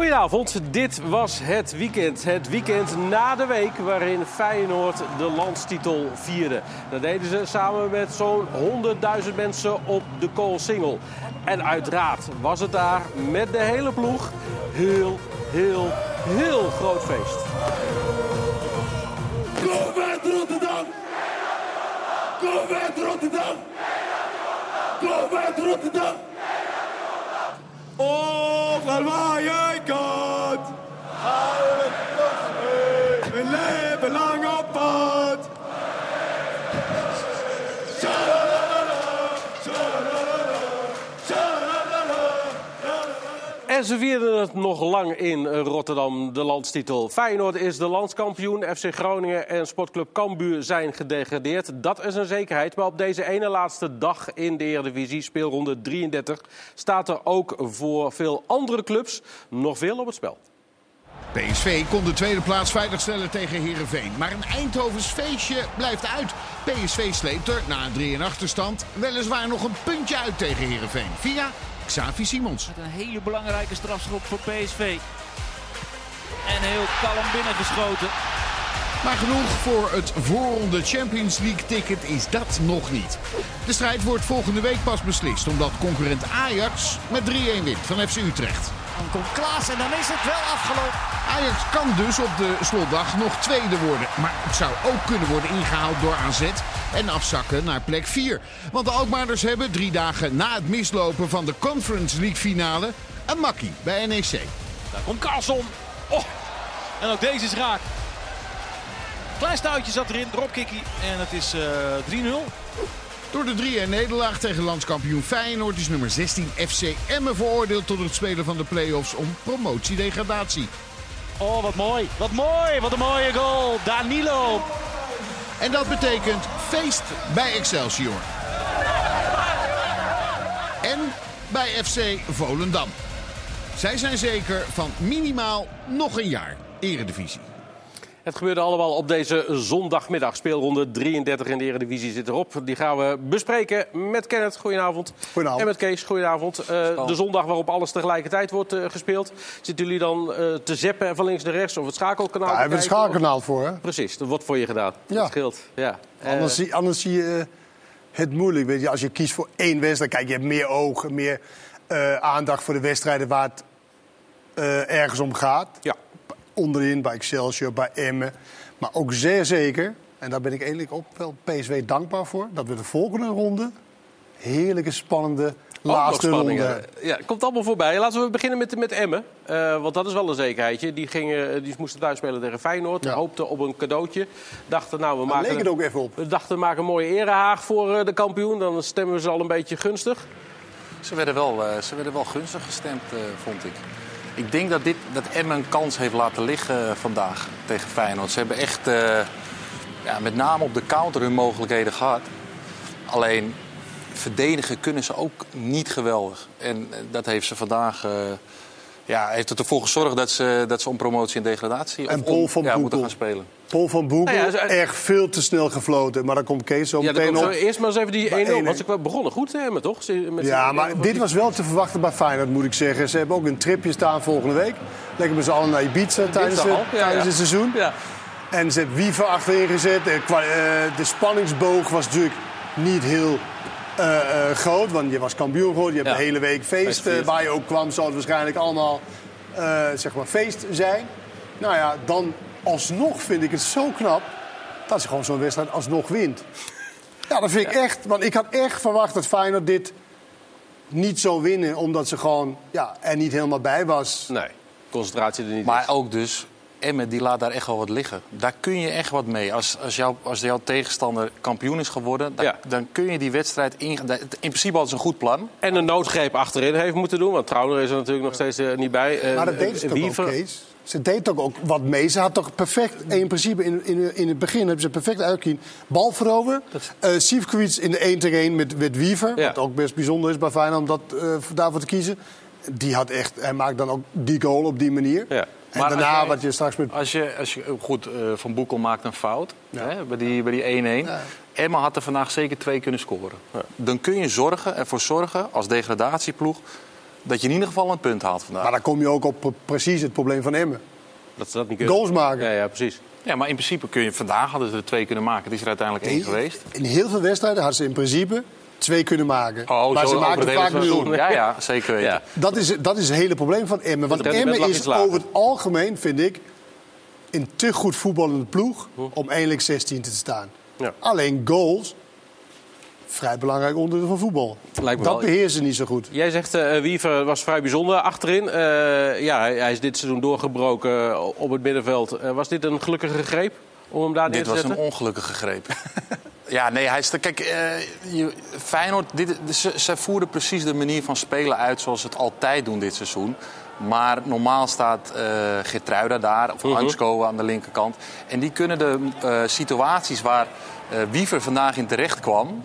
Goedenavond, dit was het weekend. Het weekend na de week waarin Feyenoord de landstitel vierde. Dat deden ze samen met zo'n 100.000 mensen op de Koolsingel. En uiteraard was het daar met de hele ploeg heel, heel, heel groot feest. Go West Rotterdam! Go West Rotterdam! Go West Rotterdam! Op naar waar jij gaat! Hou het En ze het nog lang in Rotterdam, de landstitel. Feyenoord is de landskampioen. FC Groningen en Sportclub Cambuur zijn gedegradeerd. Dat is een zekerheid. Maar op deze ene laatste dag in de Eredivisie, speelronde 33... staat er ook voor veel andere clubs nog veel op het spel. PSV kon de tweede plaats veiligstellen tegen Herenveen. Maar een Eindhovens feestje blijft uit. PSV sleept er na een 3-1 achterstand weliswaar nog een puntje uit tegen Herenveen. Via Xavi Simons. Met een hele belangrijke strafschop voor PSV. En heel kalm binnengeschoten. Maar genoeg voor het voorronde Champions League ticket is dat nog niet. De strijd wordt volgende week pas beslist omdat concurrent Ajax met 3-1 wint van FC Utrecht. Dan komt Klaas en dan is het wel afgelopen. Ajax kan dus op de slotdag nog tweede worden. Maar het zou ook kunnen worden ingehaald door AZ en afzakken naar plek 4. Want de Alkmaarders hebben drie dagen na het mislopen van de Conference League finale een makkie bij NEC. Daar komt Carlson. Oh, en ook deze is raak. Klein stoutje zat erin, dropkickie. En het is eh 3-0. Door de 3-1 nederlaag tegen landskampioen Feyenoord is nummer 16 FC Emmen veroordeeld tot het spelen van de play-offs om promotiedegradatie. Oh, wat mooi. Wat mooi. Wat een mooie goal. Danilo. En dat betekent feest bij Excelsior. En bij FC Volendam. Zij zijn zeker van minimaal nog een jaar Eredivisie. Het gebeurde allemaal op deze zondagmiddag. Speelronde 33 in de Eredivisie zit erop. Die gaan we bespreken met Kenneth. Goedenavond. Goedenavond. En met Kees. Goedenavond. Eh, de zondag waarop alles tegelijkertijd wordt eh, gespeeld. Zitten jullie dan eh, te zeppen van links naar rechts of het schakelkanaal? Hebben we het schakelkanaal voor, hè? Precies, dat wordt voor je gedaan. Ja. Dat scheelt. Ja. Anders, zie, anders zie je het moeilijk. Weet je, als je kiest voor één wedstrijd, kijk, je hebt meer ogen, meer eh, aandacht voor de wedstrijden waar het eh, ergens om gaat. ja. Onderin, bij Excelsior, bij Emmen. Maar ook zeer zeker, en daar ben ik eigenlijk ook wel PSW dankbaar voor, dat we de volgende ronde, heerlijke, spannende laatste ronde. Ja, komt allemaal voorbij. Laten we beginnen met, met Emmen. Eh, want dat is wel een zekerheidje. Die, gingen, die moesten thuis spelen tegen Feyenoord. Ja. Hoopten op een cadeautje. Dachten, nou, we maken, leek het ook even op. we dachten, we maken een mooie erehaag voor eh, de kampioen. Dan stemmen we ze al een beetje gunstig. Ze werden wel, eh, ze werden wel gunstig gestemd, eh, vond ik. Ik denk dat, dit, dat Emmen een kans heeft laten liggen eh, vandaag tegen Feyenoord. Ze hebben echt eh, ja, met name op de counter hun mogelijkheden gehad. Alleen verdedigen kunnen ze ook niet geweldig. En eh, dat heeft ze vandaag... ja, heeft het ervoor gezorgd dat ze, dat ze om promotie en degradatie En Paul om- van ja, moeten gaan spelen. Paul van Boekel, Nou ja, ze- echt veel te snel gefloten. Maar dan komt Kees zo Ja, meteen komt op. eerst maar eens even die 1-0. Maar 1-1. Want ze begonnen goed, hè, Emmen, toch? Met Ja, maar dit was wel te verwachten bij Feyenoord, moet ik zeggen. Ze hebben ook een tripje staan volgende week. Lekker met z'n allen naar Ibiza tijdens, het, tijdens ja. het seizoen. Ja. En ze hebben Wiever achterin gezet. Eh, kwa- eh, De spanningsboog was natuurlijk niet heel groot. Want je was kampioen geworden. Je hebt Ja. de hele week feest. Eh, waar je ook kwam, zou het waarschijnlijk allemaal eh, zeg maar feest zijn. Nou ja, dan alsnog vind ik het zo knap dat ze gewoon zo'n wedstrijd alsnog wint. Ja, dat vind ik echt. Want ik had echt verwacht dat Feyenoord dit niet zou winnen. Omdat ze gewoon ja, er niet helemaal bij was. Nee, concentratie er niet Maar is. ook dus, Emmen die laat daar echt wel wat liggen. Daar kun je echt wat mee. Als, als, jouw, als jouw tegenstander kampioen is geworden, dan, Ja. dan kun je die wedstrijd in. In principe hadden ze een goed plan. En een noodgreep achterin heeft moeten doen. Want Trauner is er natuurlijk nog steeds eh, niet bij. Eh, Maar dat deed ze toch Wiever- ook, Kees? Ze deed toch ook wat mee. Ze had toch perfect, in principe in, in, in het begin hebben ze perfect uitgekien. Bal veroveren. Eh Sivkovic in de 1 tegen 1 met, met Wiever. Ja. Wat ook best bijzonder is bij Feyenoord om dat, eh, daarvoor te kiezen. Die had echt, hij maakt dan ook die goal op die manier. Ja. En Maar daarna, als jij- wat je straks met... Als je, als je, goed, eh, Van Boekel maakt een fout Ja. hè, bij die bij die 1-1. Emma had er vandaag zeker twee kunnen scoren. Dan kun je zorgen, ervoor zorgen als degradatieploeg dat je in ieder geval een punt haalt vandaag. Maar dan kom je ook op pre- precies het probleem van Emmen. Dat ze dat niet kunnen. Goals maken. Ja, ja, precies. Ja, maar in principe kun je vandaag hadden ze er twee kunnen maken. Het is er uiteindelijk één geweest. In heel veel wedstrijden hadden ze in principe twee kunnen maken. Oh, maar zo ze maken vaak nul. Ja, ja, zeker weten. Ja. Dat is, dat is het hele probleem van Emmen. Want Emmen is over het algemeen, vind ik, een te goed voetballende ploeg om eindelijk 16 te staan. Ja. Alleen goals, vrij belangrijk onderdeel van voetbal. Lijkt me dat wel. beheersen ze niet zo goed. Jij zegt, eh Wiever was vrij bijzonder achterin. Eh, ja, hij, hij is dit seizoen doorgebroken op het middenveld. Eh, was dit een gelukkige greep om hem daar neer Dit te was zetten? een ongelukkige greep. ja, nee, hij is... de- Kijk, eh, je, Feyenoord, dit, ze, ze voeren precies de manier van spelen uit zoals ze het altijd doen dit seizoen. Maar normaal staat eh Gertruida daar, of. Hansko aan de linkerkant. En die kunnen de eh, situaties waar Wiever vandaag in terecht kwam,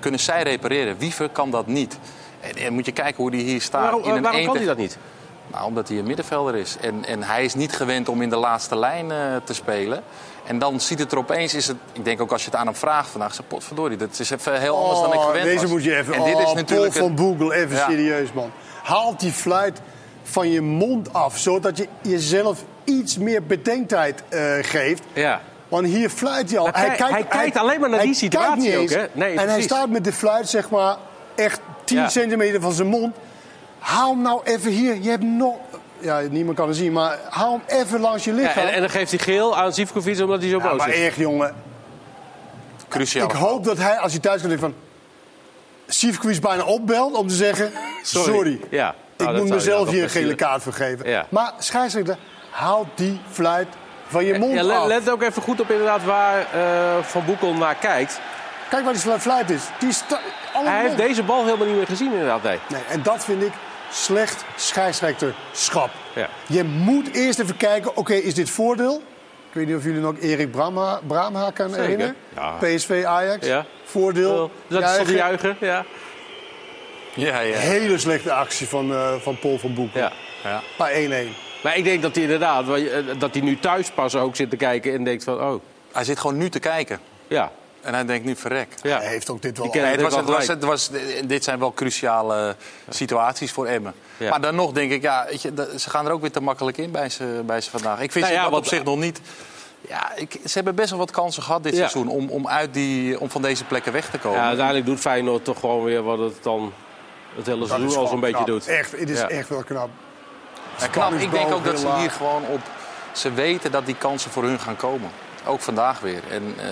kunnen zij repareren. Wiever kan dat niet. En, en moet je kijken hoe hij hier staat. waarom in een waarom kan hij dat niet? nou, omdat hij een middenvelder is. En, en hij is niet gewend om in de laatste lijn te spelen. En dan ziet het er opeens, is het, ik denk ook als je het aan hem vraagt vandaag, zeg potverdorie, dat is even heel anders dan ik Oh, gewend deze was. moet je even... En dit is oh, natuurlijk Paul van Boegel, even Ja. serieus, man. Haal die fluit van je mond af, zodat je jezelf iets meer bedenktijd eh, geeft. Ja. Want hier fluit hij al. Hij- hij kijkt alleen maar naar die situatie kijkt niet ook, hè? Nee, en hij staat met de fluit, zeg maar, echt 10 Ja. centimeter van zijn mond. Haal hem nou even hier. Je hebt nog... Ja, niemand kan het zien, maar haal hem even langs je Ja, lichaam. en, en dan geeft hij geel aan Zivkovic omdat hij zo Ja, boos maar is. echt, jongen. Cruciaal. Ik hoop dat hij, als hij thuis komt, denkt van... Sivkovic bijna opbelt om te zeggen... Sorry, Ja. ik Nou, dat moet mezelf hier een gele kaart voor geven. Ja. Maar scheidsrechter, haal die fluit van je mond Ja, let, af. let ook even goed op inderdaad waar eh, Van Boekel naar kijkt. Kijk waar die fluit- fluit is. Die Hij heeft deze bal helemaal niet meer gezien inderdaad. Nee. Nee, en dat vind ik slecht scheidsrechterschap. Ja. Je moet eerst even kijken, oké, is dit voordeel? Ik weet niet of jullie nog Erik Bramha, Bramha kan Zeker. herinneren. Ja. PSV Ajax. Ja. Voordeel. Dat juichen. juichen? Ja. Ja, ja. Hele slechte actie van, eh, van Paul van Boekel. ja. ja. Maar 1-1. Maar ik denk dat hij inderdaad, eh, dat hij nu thuis pas ook zit te kijken en denkt van, oh, Hij zit gewoon nu te kijken. ja. En hij denkt nu verrek. ja. Hij heeft ook dit wel Nee, het was, het was, het was, dit zijn wel cruciale situaties voor Emmen. Ja. Maar dan nog denk ik, ja, weet je, ze gaan er ook weer te makkelijk in bij ze, bij ze vandaag. Ik vind Nou ja, op zich nog niet... Ja, ik, ze hebben best wel wat kansen gehad dit Ja. seizoen om, om, uit die, om van deze plekken weg te komen. ja, uiteindelijk doet Feyenoord toch gewoon weer wat het dan het hele seizoen al zo'n beetje doet. Echt, het is Ja. echt wel knap. En knap, ik denk ook dat ze hier gewoon op... Ze weten dat die kansen voor hun gaan komen. Ook vandaag weer. En eh,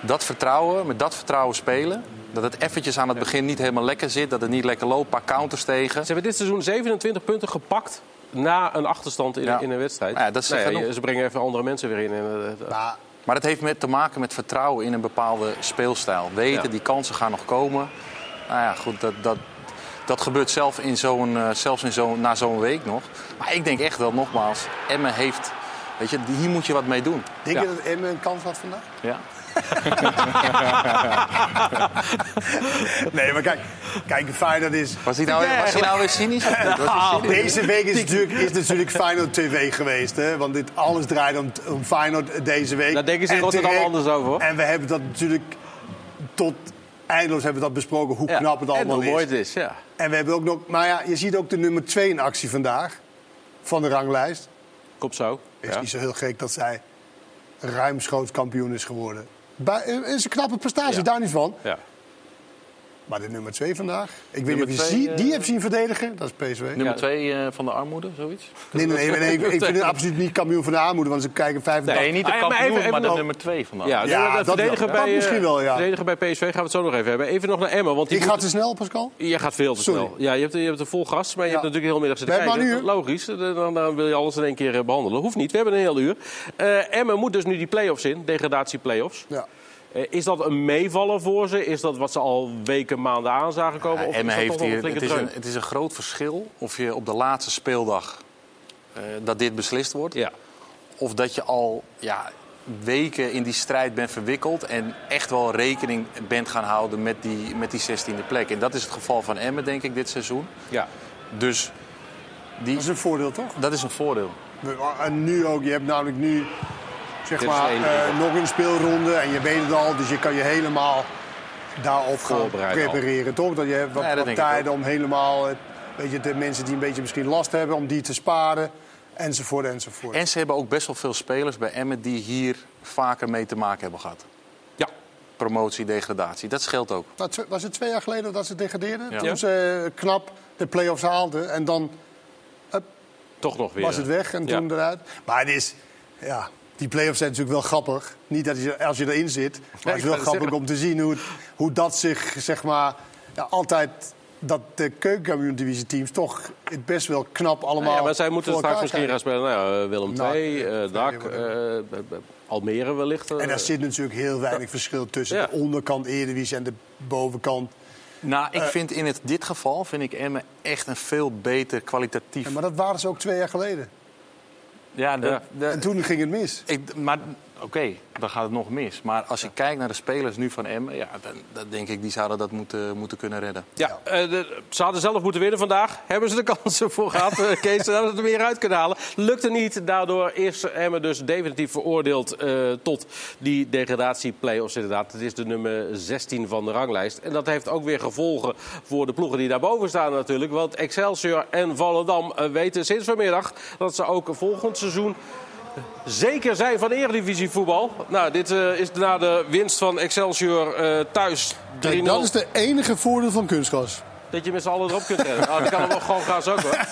dat vertrouwen, met dat vertrouwen spelen... dat het eventjes aan het begin niet helemaal lekker zit... dat het niet lekker loopt, een paar counters tegen... Ze hebben dit seizoen 27 punten gepakt na een achterstand in, Ja. in een wedstrijd. Ja, dat is Nou ja, genoeg. je- ze brengen even andere mensen weer in. En, eh, Maar Maar dat heeft met, te maken met vertrouwen in een bepaalde speelstijl. Weten, Ja. die kansen gaan nog komen. Nou ja, goed, dat, dat, dat gebeurt zelf in zo'n, zelfs in zo'n na zo'n week nog. Maar ik denk echt wel, nogmaals, Emmen heeft... Weet je, hier moet je wat mee doen. denk Ja. je dat Emmen een kans had vandaag? Ja. Nee, maar kijk, kijk Feyenoord is... Was hij nou, was hij nou weer cynisch? Deze week is natuurlijk, is natuurlijk Feyenoord TV geweest. Hè? Want dit alles draait om, om Feyenoord deze week. Daar denken ze in En Rotterdam anders over, hoor. En we hebben dat natuurlijk tot eindeloos hebben we dat besproken, hoe ja. knap het en allemaal hoe is. mooi het is. Ja. En we hebben ook nog... Maar ja, je ziet ook de nummer 2 in actie vandaag. Van de ranglijst. Komt zo. Het is Ja. niet zo heel gek dat zij ruimschoots kampioen is geworden. Bij, is een knappe prestatie, daar niet van. Maar de nummer 2 vandaag. Ik weet Nummer niet of je twee, zie- die eh, hebt zien verdedigen. Dat is PSV. Nummer Ja. twee eh, van de armoede, zoiets? Nee, nee, nee, nee, ik, ik vind het absoluut niet kampioen van de armoede, want ze kijken 85. Nee, niet de Ah, ja, maar kampioen, even- even maar de nog- nummer twee van de Ja, armoede. Ja, de, dat verdediger wel. bij, Dat misschien eh, wel, ja. verdediger bij PSV gaan we het zo nog even hebben. Even nog naar Emmen. Want die Ik moet- ga te snel, Pascal. Je gaat veel te Sorry. snel. Ja, je hebt, je hebt een vol gas, maar je Ja. hebt natuurlijk heel middag zitten We hebben kijken. maar een uur. Logisch, dan, dan wil je alles in één keer eh, behandelen. Hoeft niet, we hebben een heel uur. Eh Emmen moet dus nu die play-offs in, degradatie-play-offs. Ja. Eh, is dat een meevaller voor ze? Is dat wat ze al weken, maanden aan zagen komen? Ja, of dat heeft toch wel hier, het, is een, het is een groot verschil of je op de laatste speeldag eh, dat dit beslist wordt. Ja. Of dat je al ja, weken in die strijd bent verwikkeld en echt wel rekening bent gaan houden met die, met die 16e plek. En dat is het geval van Emmen, denk ik, dit seizoen. ja. Dus die, Dat is een voordeel, toch? dat is een voordeel. En nu ook, je hebt namelijk nu zeg maar, eh, nog een speelronde en je weet het al, dus je kan je helemaal daarop gaan prepareren, toch? Dat je hebt wat, tijd om helemaal... eh, Weet je, de mensen die een beetje misschien last hebben om die te sparen. Enzovoort, enzovoort. En ze hebben ook best wel veel spelers bij Emmen die hier vaker mee te maken hebben gehad. Ja, Promotie, degradatie. Dat scheelt ook. Was het twee jaar geleden dat ze degradeerden? Ja. Toen ze eh, knap de play-offs haalden. En dan toch nog weer. was het weg en Ja. toen eruit. Maar het is, ja, die play-offs zijn natuurlijk wel grappig. Niet dat je, als je erin zit, maar het is wel grappig zeggen. om te zien hoe, het- hoe dat zich, zeg maar, ja, altijd dat de keukenkampioen teams toch het best wel knap allemaal. Nou ja, maar zij moeten voor straks misschien gaan spelen. Nou, ja, Willem NAC, II, eh, eh DAC, Tweede eh, Almere wellicht. eh. En daar zit natuurlijk heel weinig verschil tussen Ja. de onderkant Eredivisie en de bovenkant. Nou, Eh. ik vind in het, dit geval vind ik Emmen echt een veel beter kwalitatief. Ja, maar dat waren ze ook twee jaar geleden. Ja, de, Ja. de- En toen ging het mis. ik, maar oké, dan gaat het nog mis. Maar als je kijkt naar de spelers nu van Emmen, ja, dan, dan denk ik die zouden dat moeten, moeten kunnen redden. Ja, eh, de- ze hadden zelf moeten winnen vandaag. Hebben ze de kansen voor gehad. Eh, Kees, ze hadden het er meer uit kunnen halen. Lukte niet. Daardoor is Emmen dus definitief veroordeeld eh, tot die degradatie-play-offs inderdaad. Het is de nummer 16 van de ranglijst. En dat heeft ook weer gevolgen voor de ploegen die daarboven staan natuurlijk. Want Excelsior en Volendam weten sinds vanmiddag dat ze ook volgend seizoen zeker zijn van Eredivisie voetbal. Nou, dit eh, is na de winst van Excelsior eh, thuis 3-0. Kijk, dat is de enige voordeel van kunstgras. Dat je met z'n allen erop kunt rennen. Nou, dat kan hem wel gewoon gas ook hoor.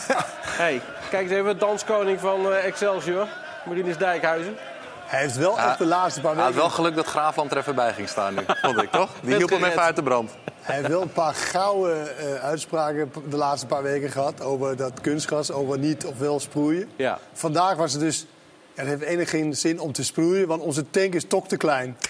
hey, kijk eens even, danskoning van eh, Excelsior. Marinus Dijkhuizen. Hij heeft wel echt de laatste paar Hij had weken... wel geluk dat Graafland er even bij ging staan nu, vond ik toch? Die hielp hem even uit de brand. Hij heeft wel een paar gouden eh, uitspraken de laatste paar weken gehad... over dat kunstgras, over niet of wel sproeien. Ja. Vandaag was het dus... ja, Het heeft enig geen zin om te sproeien, want onze tank is toch te klein.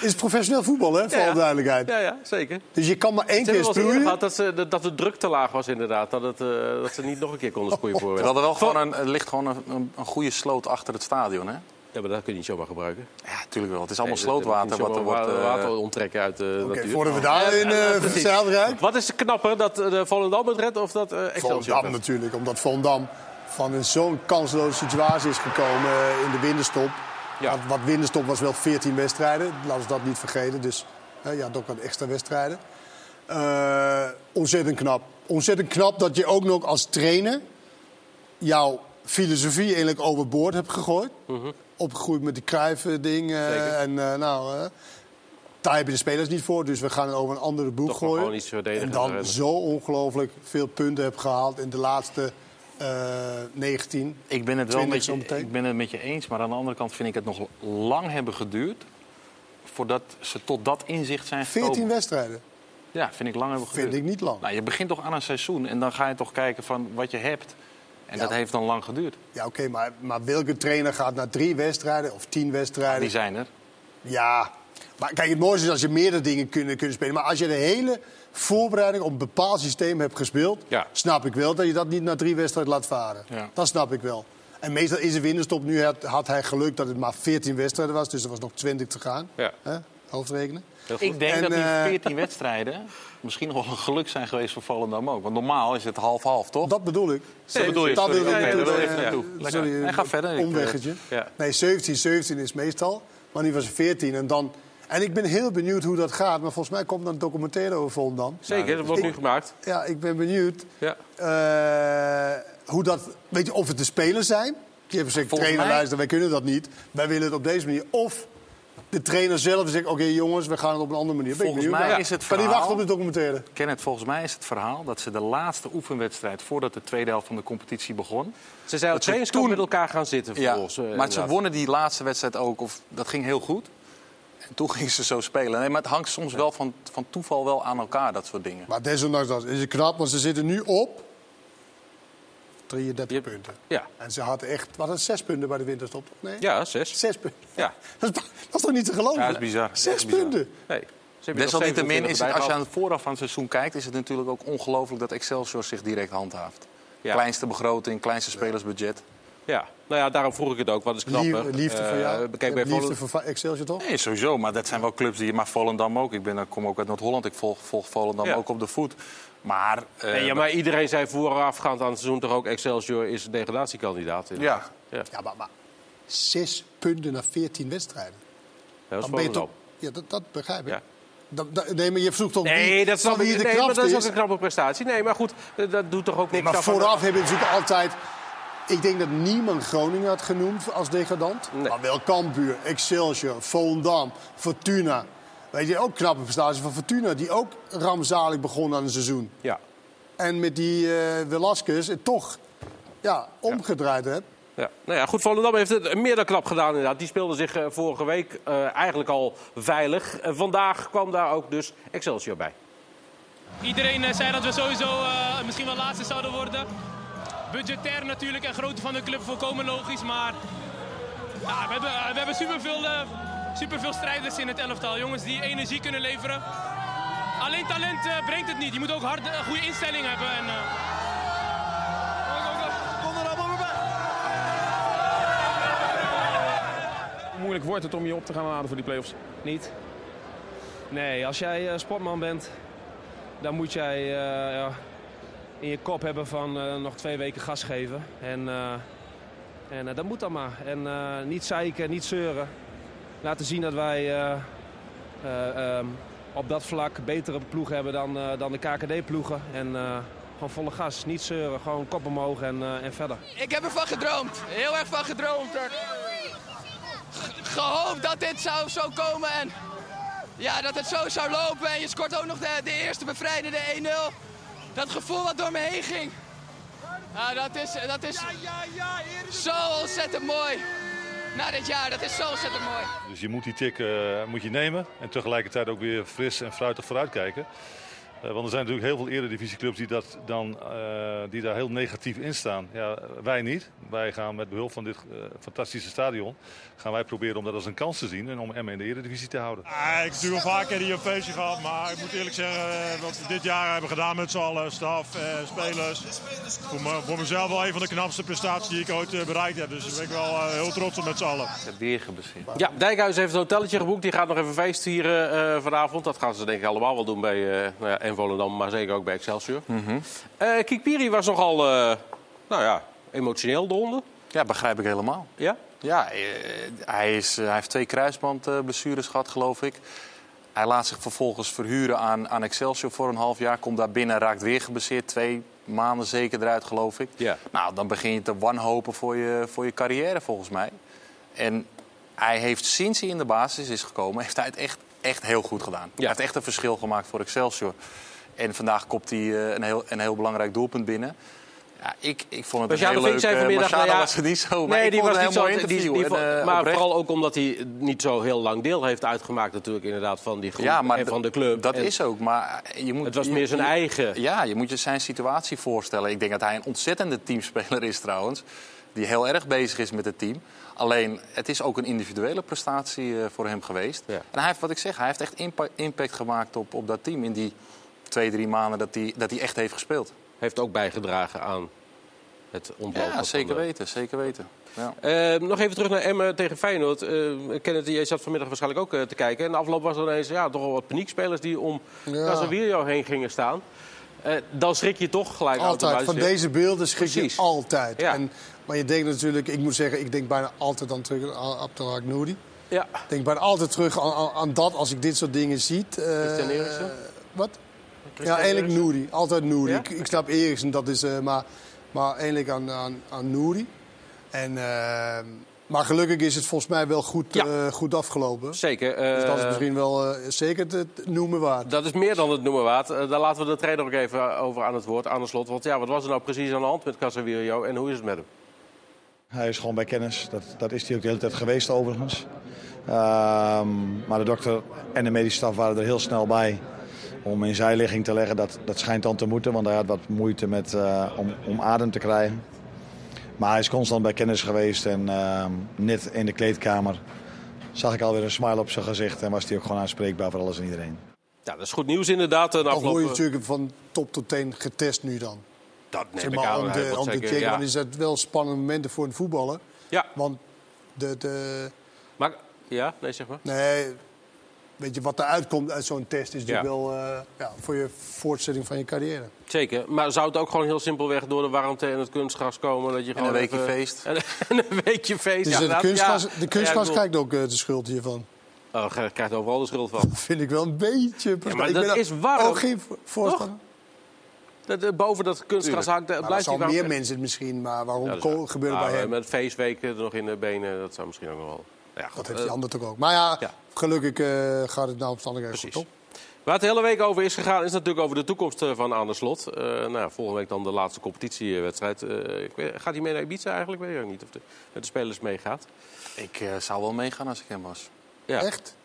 is professioneel voetbal, hè, voor Ja, ja. alle duidelijkheid. Ja, ja, zeker. Dus je kan maar één Ze keer hebben wel eens eerder sproeien. gehad dat, ze, dat de druk te laag was inderdaad. Dat, het, eh, dat ze niet nog een keer konden sproeien voor We hadden wel gewoon een, er ligt gewoon een, een, een goede sloot achter het stadion, hè? Ja, maar dat kun je niet zomaar gebruiken. Ja, natuurlijk wel. Het is allemaal Nee, slootwater wat er wordt... eh, water onttrekken uit de Oké, natuur. voordat we daar in Ja, uh, raken. Wat is knapper, dat eh, de Volendam het redt of dat eh Excelsior Volendam natuurlijk, omdat Volendam van een zo'n kansloze situatie is gekomen eh, in de winterstop. Ja. Want wat winterstop was wel 14 wedstrijden, laten we dat niet vergeten. Dus ja, ook wat extra wedstrijden. Eh, ontzettend knap. Ontzettend knap dat je ook nog als trainer jouw filosofie eigenlijk overboord hebt gegooid. Opgegroeid met die Cruijff-ding. en eh, nou, daar heb je de spelers niet voor, dus we gaan het over een andere boek Toch gooien. iets en dan zo ongelooflijk veel punten heb gehaald in de laatste 19. Ik ben, het wel 20 met je, ik ben het met je eens, maar aan de andere kant vind ik het nog lang hebben geduurd... voordat ze tot dat inzicht zijn 14 gekomen. wedstrijden Ja, vind ik lang hebben geduurd. vind ik niet lang. Nou, je begint toch aan een seizoen en dan ga je toch kijken van wat je hebt. En Ja. dat heeft dan lang geduurd. Ja, oké, maar, maar welke trainer gaat naar drie wedstrijden of tien wedstrijden? Die zijn er. Ja, maar kijk, het mooiste is als je meerdere dingen kunnen, kunnen spelen. Maar als je de hele voorbereiding op een bepaald systeem hebt gespeeld... Ja. snap ik wel dat je dat niet na drie wedstrijden laat varen. Ja. Dat snap ik wel. En meestal is de winterstop. Nu had, had hij geluk dat het maar 14 wedstrijden was. Dus er was nog 20 te gaan. Ja. Hoofdrekenen. Ik denk En, dat die eh, 14 wedstrijden misschien nog wel een geluk zijn geweest voor Volendam ook. Want normaal is het half-half, toch? Dat bedoel ik. Dat bedoel je, Dat. Nee, wil ik eh, even naartoe. eh, Nee, verder. Ik, eh, Omweggetje. Ja. Nee, 17, 17 is meestal. Maar nu was het 14. En, dan, en ik ben heel benieuwd hoe dat gaat. Maar volgens mij komt er een documentaire over Volendam. Zeker, dat wordt nu gemaakt. Ja, ik ben benieuwd Ja. eh, hoe dat, weet je, of het de spelers zijn. Die hebben gezegd, trainer, mij- luister, wij kunnen dat niet. Wij willen het op deze manier. Of de trainer zelf zegt, oké jongens, we gaan het op een andere manier. Ben ik Volgens mij is het Kan die verhaal- wachten op de documentaire? Kenneth, volgens mij is het verhaal dat ze de laatste oefenwedstrijd... voordat de tweede helft van de competitie begon... Ze zijn ze trainingskamp toen- met elkaar gaan zitten Ja, eh, maar ze wonnen die laatste wedstrijd ook. Of, dat ging heel goed. En toen gingen ze zo spelen. Nee, maar het hangt soms wel van, van toeval wel aan elkaar, dat soort dingen. Maar desondanks dat is het knap, want ze zitten nu op 33 Je- punten. Ja. En ze hadden echt, wat het zes punten bij de winterstop? Nee? ja, zes. Zes punten. Ja. Dat is, dat is toch niet te geloven? Ja, dat is bizar. Zes is bizar. punten. Nee. Desalniettemin 27 is het, als je aan het vooraf van het seizoen kijkt... is het natuurlijk ook ongelooflijk dat Excelsior zich direct handhaaft. Ja. Kleinste begroting, kleinste spelersbudget. Ja, nou ja, daarom vroeg ik het ook. Wat is knapper? Liefde, voor Eh, jou. Kijk, bij liefde Volendam- voor Excelsior toch? Nee, sowieso. Maar dat zijn wel clubs die... Maar Volendam ook. Ik ben, ik kom ook uit Noord-Holland. Ik volg, volg Volendam Ja. ook op de voet. Maar... eh, Nee, ja, maar iedereen zei voorafgaand aan het seizoen toch ook... Excelsior is een degradatiekandidaat. inderdaad. Ja. ja. Ja, maar, maar zes punten na 14 wedstrijden. dat is Dan ben je Volendam. toch... Ja, dat, dat begrijp ik. Ja. Nee, maar je vroeg toch Nee, wie, dat, de nee, maar dat is is. ook een knappe prestatie. Nee, maar goed, eh, dat doet toch ook niks Maar af aan- vooraf hebben we natuurlijk altijd... Ik denk dat niemand Groningen had genoemd als degradant. Nee. Maar wel Cambuur, Excelsior, Volendam, Fortuna. Weet je, ook knappe prestatie van Fortuna. Die ook rampzalig begon aan het seizoen. Ja. En met die eh Velasquez het toch ja, omgedraaid hebt. Ja. Nou ja, goed, Volendam heeft het meer dan knap gedaan inderdaad. Die speelde zich eh, vorige week eh, eigenlijk al veilig. Vandaag kwam daar ook dus Excelsior bij. Iedereen zei dat we sowieso eh, misschien wel laatste zouden worden. Budgetair natuurlijk en grootte van de club volkomen logisch. Maar ja, we, hebben, we hebben superveel, eh, superveel strijders in het elftal. Jongens die energie kunnen leveren. Alleen talent eh, brengt het niet. Je moet ook hard, een goede instelling hebben. En, eh, moeilijk wordt het om je op te gaan laden voor die play-offs? Niet. Nee, als jij eh, sportman bent, dan moet jij eh, ja, in je kop hebben van eh, nog twee weken gas geven. En, eh, en eh, dat moet dan maar. En niet zeiken, niet zeuren. Laten zien dat wij eh, eh, ehm, op dat vlak betere ploeg hebben dan, dan de KKD-ploegen. En gewoon volle gas, niet zeuren, gewoon kop omhoog en, en verder. Ik heb ervan gedroomd. Heel erg van gedroomd. Gehoopt dat dit zou zo komen en ja, dat het zo zou lopen. En je scoort ook nog de, de eerste bevrijdende 1-0. Dat gevoel wat door me heen ging. Ja, dat is, dat is zo ontzettend mooi. Na dit jaar, dat is zo ontzettend mooi. Dus je moet die tik eh, moet je nemen en tegelijkertijd ook weer fris en fruitig vooruitkijken. Eh, want er zijn natuurlijk heel veel eredivisieclubs die, dat dan, eh, die daar heel negatief in staan. Ja, wij niet. Wij gaan met behulp van dit eh, fantastische stadion gaan wij proberen om dat als een kans te zien en om Emmen in de eredivisie te houden. Ja, ik heb natuurlijk al vaker hier een feestje gehad, maar ik moet eerlijk zeggen wat we dit jaar hebben gedaan met z'n allen, staf, eh, spelers. Voor, me, voor mezelf wel een van de knapste prestaties die ik ooit bereikt heb. Dus daar ben ik wel heel trots op met z'n allen. Weer geblesseerd. Ja, Dijkhuis heeft een hotelletje geboekt. Die gaat nog even feest vieren eh, vanavond. Dat gaan ze denk ik allemaal wel doen bij eh nou ja, en Volendam, maar zeker ook bij Excelsior. Eh Kikpiri was nogal, eh, nou ja, emotioneel de ronde. Ja, begrijp ik helemaal. Ja? Ja, eh, hij, is, hij heeft twee kruisbandblessures gehad, geloof ik. Hij laat zich vervolgens verhuren aan, aan Excelsior voor een half jaar. Komt daar binnen, raakt weer geblesseerd. Twee maanden zeker eruit, geloof ik. Ja. Nou, dan begin je te wanhopen voor je, voor je carrière, volgens mij. En hij heeft sinds hij in de basis is gekomen, heeft hij het echt, echt heel goed gedaan. Hij heeft echt een verschil gemaakt voor Excelsior. En vandaag kopt hij eh, een, heel, een heel belangrijk doelpunt binnen. Ja, ik, ik vond het een heel leuk... eh, vanmiddag... Nou ja, was het niet zo, maar nee, ik die vond was het niet een zo... heel mooi die- interview. die- En, eh, maar oprecht. vooral ook omdat hij niet zo heel lang deel heeft uitgemaakt natuurlijk inderdaad van die groep Ja, maar en van de club. Dat En is ook, maar je moet... Het was je- meer zijn je- eigen. Ja, je moet je zijn situatie voorstellen. Ik denk dat hij een ontzettende teamspeler is trouwens. Die heel erg bezig is met het team. Alleen, het is ook een individuele prestatie eh, voor hem geweest. En hij heeft, wat ik zeg, hij heeft echt impa- impact gemaakt op, op dat team... in die twee, drie maanden dat hij, dat hij echt heeft gespeeld. Heeft ook bijgedragen aan het ontlopen Ja, van zeker de- weten, zeker weten. Ja. Eh, nog even terug naar Emmen tegen Feyenoord. Eh Kenneth, jij zat vanmiddag waarschijnlijk ook eh, te kijken. En de afloop was er ineens ja, toch wel wat paniekspelers die om Ja. Casemiro heen gingen staan. Eh, dan schrik je toch gelijk Altijd. Van deze beelden schrik Precies. je altijd. Ja. En, maar je denkt natuurlijk, ik moet zeggen, ik denk bijna altijd dan terug aan Abdelhak Nouri. Ja. Ik denk bijna altijd terug aan, aan, aan dat als ik dit soort dingen zie. Eh, Christian Eriksen? Wat? Christian ja, eigenlijk? Nouri. Altijd Nouri. Ja? Ik, ik snap Eriksen, dat is... eh, maar, maar eigenlijk aan, aan, aan Nouri. En, maar gelukkig is het volgens mij wel goed, Ja. eh, goed afgelopen. Zeker. Dus dat is eh, misschien wel eh, zeker het noemen waard. Dat is meer dan het noemen waard. Daar laten we de trainer ook even over aan het woord, aan de slot. Want ja, wat was er nou precies aan de hand met Casemiro en hoe is het met hem? Hij is gewoon bij kennis. Dat, dat is hij ook de hele tijd geweest overigens. Ehm, maar de dokter en de medische staf waren er heel snel bij om in zijligging te leggen. Dat, dat schijnt dan te moeten, want hij had wat moeite met, eh, om, om adem te krijgen. Maar hij is constant bij kennis geweest en ehm, net in de kleedkamer zag ik alweer een smile op zijn gezicht. En was hij ook gewoon aanspreekbaar voor alles en iedereen. Ja, dat is goed nieuws inderdaad. Een Toch word je afgelopen... natuurlijk van top tot teen getest nu dan. Dat neem Zeg ik aan. om wordt om zeker- checken, ja. is het wel spannende momenten voor een voetballer. Ja. Want de, de, Maar, ja, nee, zeg maar. nee, weet je, wat eruit komt uit zo'n test is natuurlijk Ja. wel eh, ja, voor je voortzetting van je carrière. Zeker. Maar zou het ook gewoon heel simpelweg door de warmte en het kunstgras komen? Dat je gewoon een weekje even- feest. En, en een weekje feest. Dus ja, de kunstgras, Ja. de kunstgras bedoel- krijgt ook eh, de schuld hiervan. Oh, krijgt overal de schuld van. Vind ik wel een beetje... Ja, maar ik dat ben is warm. Ook geen vo- voorstander. Dat, eh, boven dat kunstgras hangt, Maar blijft dat hij zal warm. meer mensen het misschien, maar waarom Ja, dat gebeurt het Nou, bij hem? Met feestweken er nog in de benen, dat zou misschien ook nog wel... Ja, goed, Dat heeft die ander toch ook. Maar ja, ja. Gelukkig eh, gaat het nou omstandigheden goed Precies. op. Waar het de hele week over is gegaan, is natuurlijk over de toekomst eh, van Arne Slot. Eh, nou, ja, volgende week dan de laatste competitiewedstrijd. Eh, ik weet- gaat hij mee naar Ibiza eigenlijk? Weet ik ook niet of de, met de spelers meegaat. Ik eh, zou wel meegaan als ik hem was. Ja. Echt?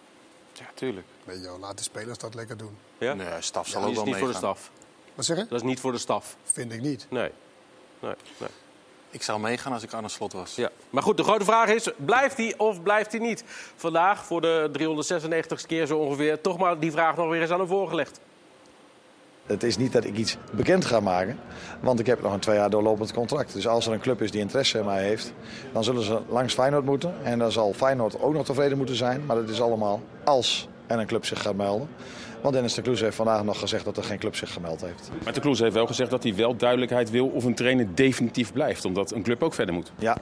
Ja, tuurlijk. Nee, joh, laat de spelers dat lekker doen. Ja? Nee, staf zal dat ook is wel niet voor de meegaan. staf. Wat zeg je? Dat is niet voor de staf. Vind ik niet. Nee. nee, nee. Ik zou meegaan als ik Arne Slot was. Ja. Maar goed, de grote vraag is, blijft hij of blijft hij niet? Vandaag, voor de 396ste keer zo ongeveer, toch maar die vraag nog weer eens aan hem voorgelegd. Het is niet dat ik iets bekend ga maken, want ik heb nog een twee jaar doorlopend contract. Dus als er een club is die interesse in mij heeft, dan zullen ze langs Feyenoord moeten. En dan zal Feyenoord ook nog tevreden moeten zijn. Maar dat is allemaal als er een club zich gaat melden. Want Dennis de Kloes heeft vandaag nog gezegd dat er geen club zich gemeld heeft. Maar de Kloes heeft wel gezegd dat hij wel duidelijkheid wil of een trainer definitief blijft. Omdat een club ook verder moet. Ja.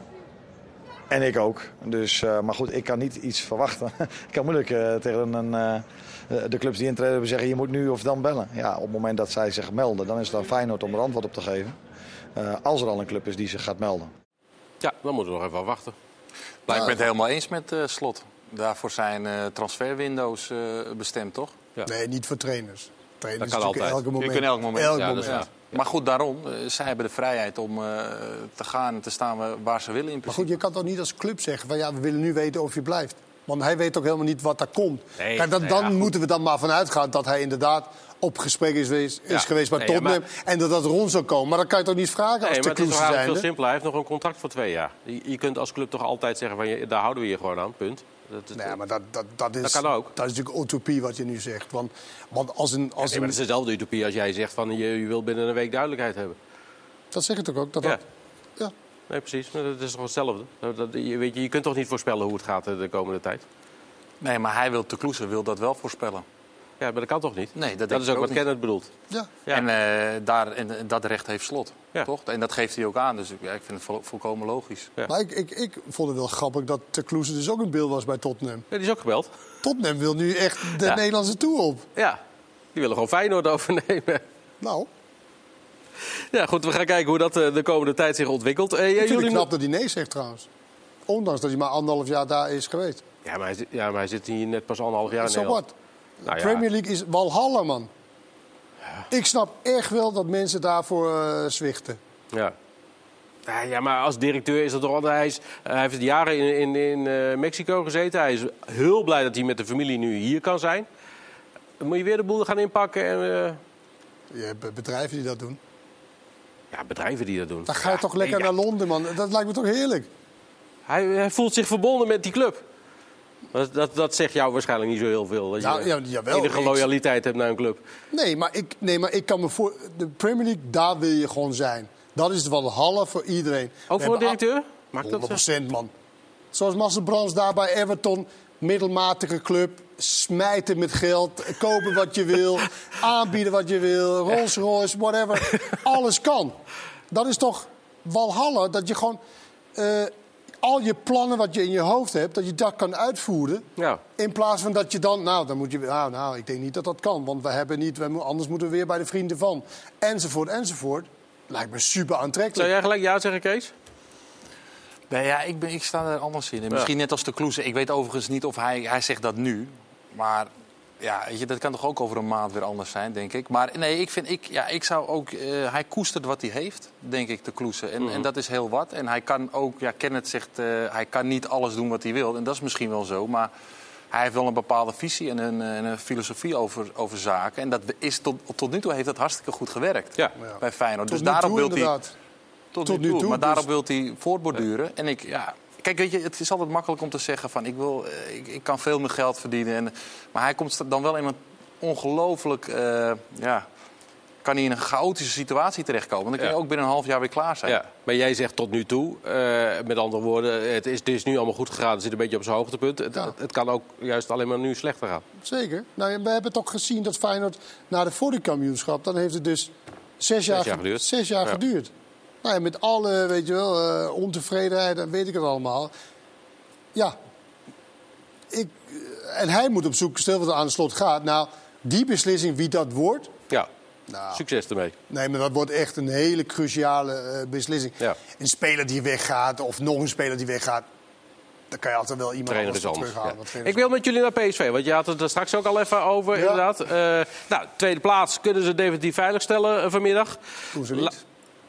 En ik ook. Dus, eh, maar goed, ik kan niet iets verwachten. ik kan moeilijk eh, tegen een, eh, de clubs die intreden hebben zeggen je moet nu of dan bellen. Ja, op het moment dat zij zich melden, dan is het aan Feyenoord om er antwoord op te geven. Eh, als er al een club is die zich gaat melden. Ja, dan moeten we nog even afwachten. Maar ik ben het helemaal eens met eh, Slot. Daarvoor zijn eh, transferwindows eh, bestemd, toch? Nee, niet voor trainers. Trainers Dat kan altijd. Elke moment. Je kunt elk moment. Elk Ja, dat moment. is. Maar goed, daarom. eh, zij hebben de vrijheid om eh, te gaan en te staan waar- waar ze willen in Maar principe. goed, je kan toch niet als club zeggen van ja, we willen nu weten of je blijft. Want hij weet ook helemaal niet wat daar komt. Nee, Kijk, dan, nee, dan ja, moeten we dan maar vanuit gaan dat hij inderdaad op gesprek is geweest, is Ja. geweest bij Nee, ja, Tottenham. maar- En dat dat rond zou komen. Maar dan kan je toch niet vragen Nee, als maar de het is toch Kloes eigenlijk veel zijn. simpeler. Hij heeft nog een contract voor twee jaar. Je, je kunt als club toch altijd zeggen, van, je, daar houden we je gewoon aan, punt. Dat, dat- Nee, maar dat, dat, dat, is, Dat kan ook. Dat is natuurlijk utopie wat je nu zegt. Want, want als een... Als Nee, maar een het is dezelfde utopie als jij zegt van je, je wil binnen een week duidelijkheid hebben. dat zeg ik toch ook? Dat Ja. dat- ja. Nee, precies. Maar dat is toch hetzelfde. Dat, dat- je, weet je, je kunt toch niet voorspellen hoe het gaat eh, de komende tijd? Nee, maar hij wil, de Kloeze wil dat wel voorspellen. Ja, maar dat kan toch niet? Nee, dat, is ook wat niet. Kenneth bedoelt. Ja. Ja. En, eh, daar, en, en dat recht heeft Slot, Ja. toch? En dat geeft hij ook aan. Dus ja, ik vind het vol- volkomen logisch. Ja. Maar ik, ik, ik vond het wel grappig dat de Kloes dus ook een beeld was bij Tottenham. Ja, die is ook gebeld. Tottenham wil nu echt de Ja. Nederlandse tour op. Ja, die willen gewoon Feyenoord overnemen. Nou, Ja, goed, we gaan kijken hoe dat eh, de komende tijd zich ontwikkelt. Eh, ja, ik vind jullie het knap dat hij nee zegt trouwens. Ondanks dat hij maar anderhalf jaar daar is geweest. Ja, maar hij, zit- ja, maar hij zit hier net pas anderhalf jaar in Zo wat. Nou ja. Premier League is Walhalla, man. Ik snap echt wel dat mensen daarvoor eh, zwichten. Ja. Ja, ja, maar als directeur is dat toch altijd... Hij, is, hij heeft jaren in, in, in eh, Mexico gezeten. Hij is heel blij dat hij met de familie nu hier kan zijn. Dan moet je weer de boel gaan inpakken. En, eh, Je hebt bedrijven die dat doen. ja, bedrijven die dat doen. Dan ga je Ja, toch lekker ja. naar Londen, man. Dat lijkt me toch heerlijk. Hij, hij voelt zich verbonden met die club. Dat, dat, dat zegt jou waarschijnlijk niet zo heel veel. Dat je Nou, ja, jawel, enige ik- loyaliteit hebt naar een club. Nee, maar ik, nee, maar ik kan me voor... De Premier League, daar wil je gewoon zijn. Dat is wel Walhalla voor iedereen. Ook voor een hebben directeur? Maakt dat zo? 100% man. Zoals Marcel Brands daar bij Everton. Middelmatige club. Smijten met geld. Kopen wat je wil. aanbieden wat je wil. Rolls Royce, whatever. Alles kan. Dat is toch Walhalla. Dat je gewoon... eh, al je plannen wat je in je hoofd hebt, dat je dat kan uitvoeren. Ja. In plaats van dat je dan, nou, dan moet je, nou, nou, ik denk niet dat dat kan, want we hebben niet, we, anders moeten we weer bij de vrienden van, enzovoort, enzovoort. Lijkt me super aantrekkelijk. Zou jij gelijk ja zeggen, Kees? Nee, ja, ik, ben, ik sta er anders in. En Misschien net als de Kloeze. Ik weet overigens niet of hij, hij zegt dat nu. Maar ja, weet je, dat kan toch ook over een maand weer anders zijn, denk ik. Maar nee, ik vind, ik, ja, ik zou ook... eh, hij koestert wat hij heeft, denk ik, de Kloeze. En, en dat is heel wat. En hij kan ook, ja, Kenneth zegt, eh, hij kan niet alles doen wat hij wil. En dat is misschien wel zo, maar... Hij heeft wel een bepaalde visie en een, en een filosofie over, over zaken. En dat is tot, tot nu toe heeft dat hartstikke goed gewerkt Ja. bij Feyenoord. Tot dus toe wil hij tot, Tot nu nu toe. toe, Maar dus- daarop wil hij voortborduren. En ik, ja, kijk, weet je, het is altijd makkelijk om te zeggen van ik, wil, eh, ik, ik kan veel meer geld verdienen. En, maar hij komt dan wel in een ongelooflijk, eh, ja, kan hij in een chaotische situatie terechtkomen. Dan kun je Ja. ook binnen een half jaar weer klaar zijn. Ja, maar jij zegt tot nu toe, eh, met andere woorden, het is, het is nu allemaal goed gegaan. Het zit een beetje op zijn hoogtepunt. Het, Ja. het, het kan ook juist alleen maar nu slechter gaan. Zeker. Nou, we hebben toch gezien dat Feyenoord na de vorige kampioenschap... dan heeft het dus zes jaar, jaar geduurd. Zes jaar Ja. geduurd. Nou ja, met alle, weet je wel, eh, ontevredenheid en weet ik het allemaal. Ja. ik, en hij moet op zoek, stel dat het aan de slot gaat. Nou, die beslissing, wie dat wordt. Ja, Nou, succes ermee. Nee, maar dat wordt echt een hele cruciale eh, beslissing. Ja. Een speler die weggaat, of nog een speler die weggaat. Dan kan je altijd wel iemand trainer anders terughalen. ja. Ik wil met jullie naar PSV, want je had het er straks ook al even over, Ja. inderdaad. Eh, nou, tweede plaats kunnen ze definitief veiligstellen uh, vanmiddag. Doen ze niet. La-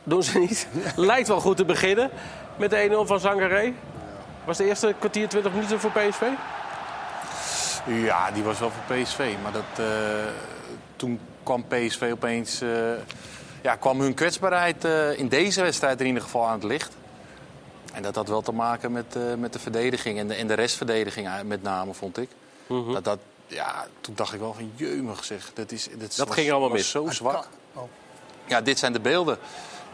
doen ze niet. Lijkt wel goed te beginnen met de 1-0 van Zangaré. Was de eerste kwartier 20 minuten voor PSV? Ja, die was wel voor PSV. Maar dat, eh, toen kwam PSV opeens... eh, ja, kwam hun kwetsbaarheid eh, in deze wedstrijd in ieder geval aan het licht. En dat had wel te maken met, eh, met de verdediging en de, en de restverdediging met name, vond ik. dat, dat, ja, toen dacht ik wel van, jeumig zeg. Dat, is, dat, Dat was- ging allemaal was mis. zo zwak. Oh. Ja, dit zijn de beelden.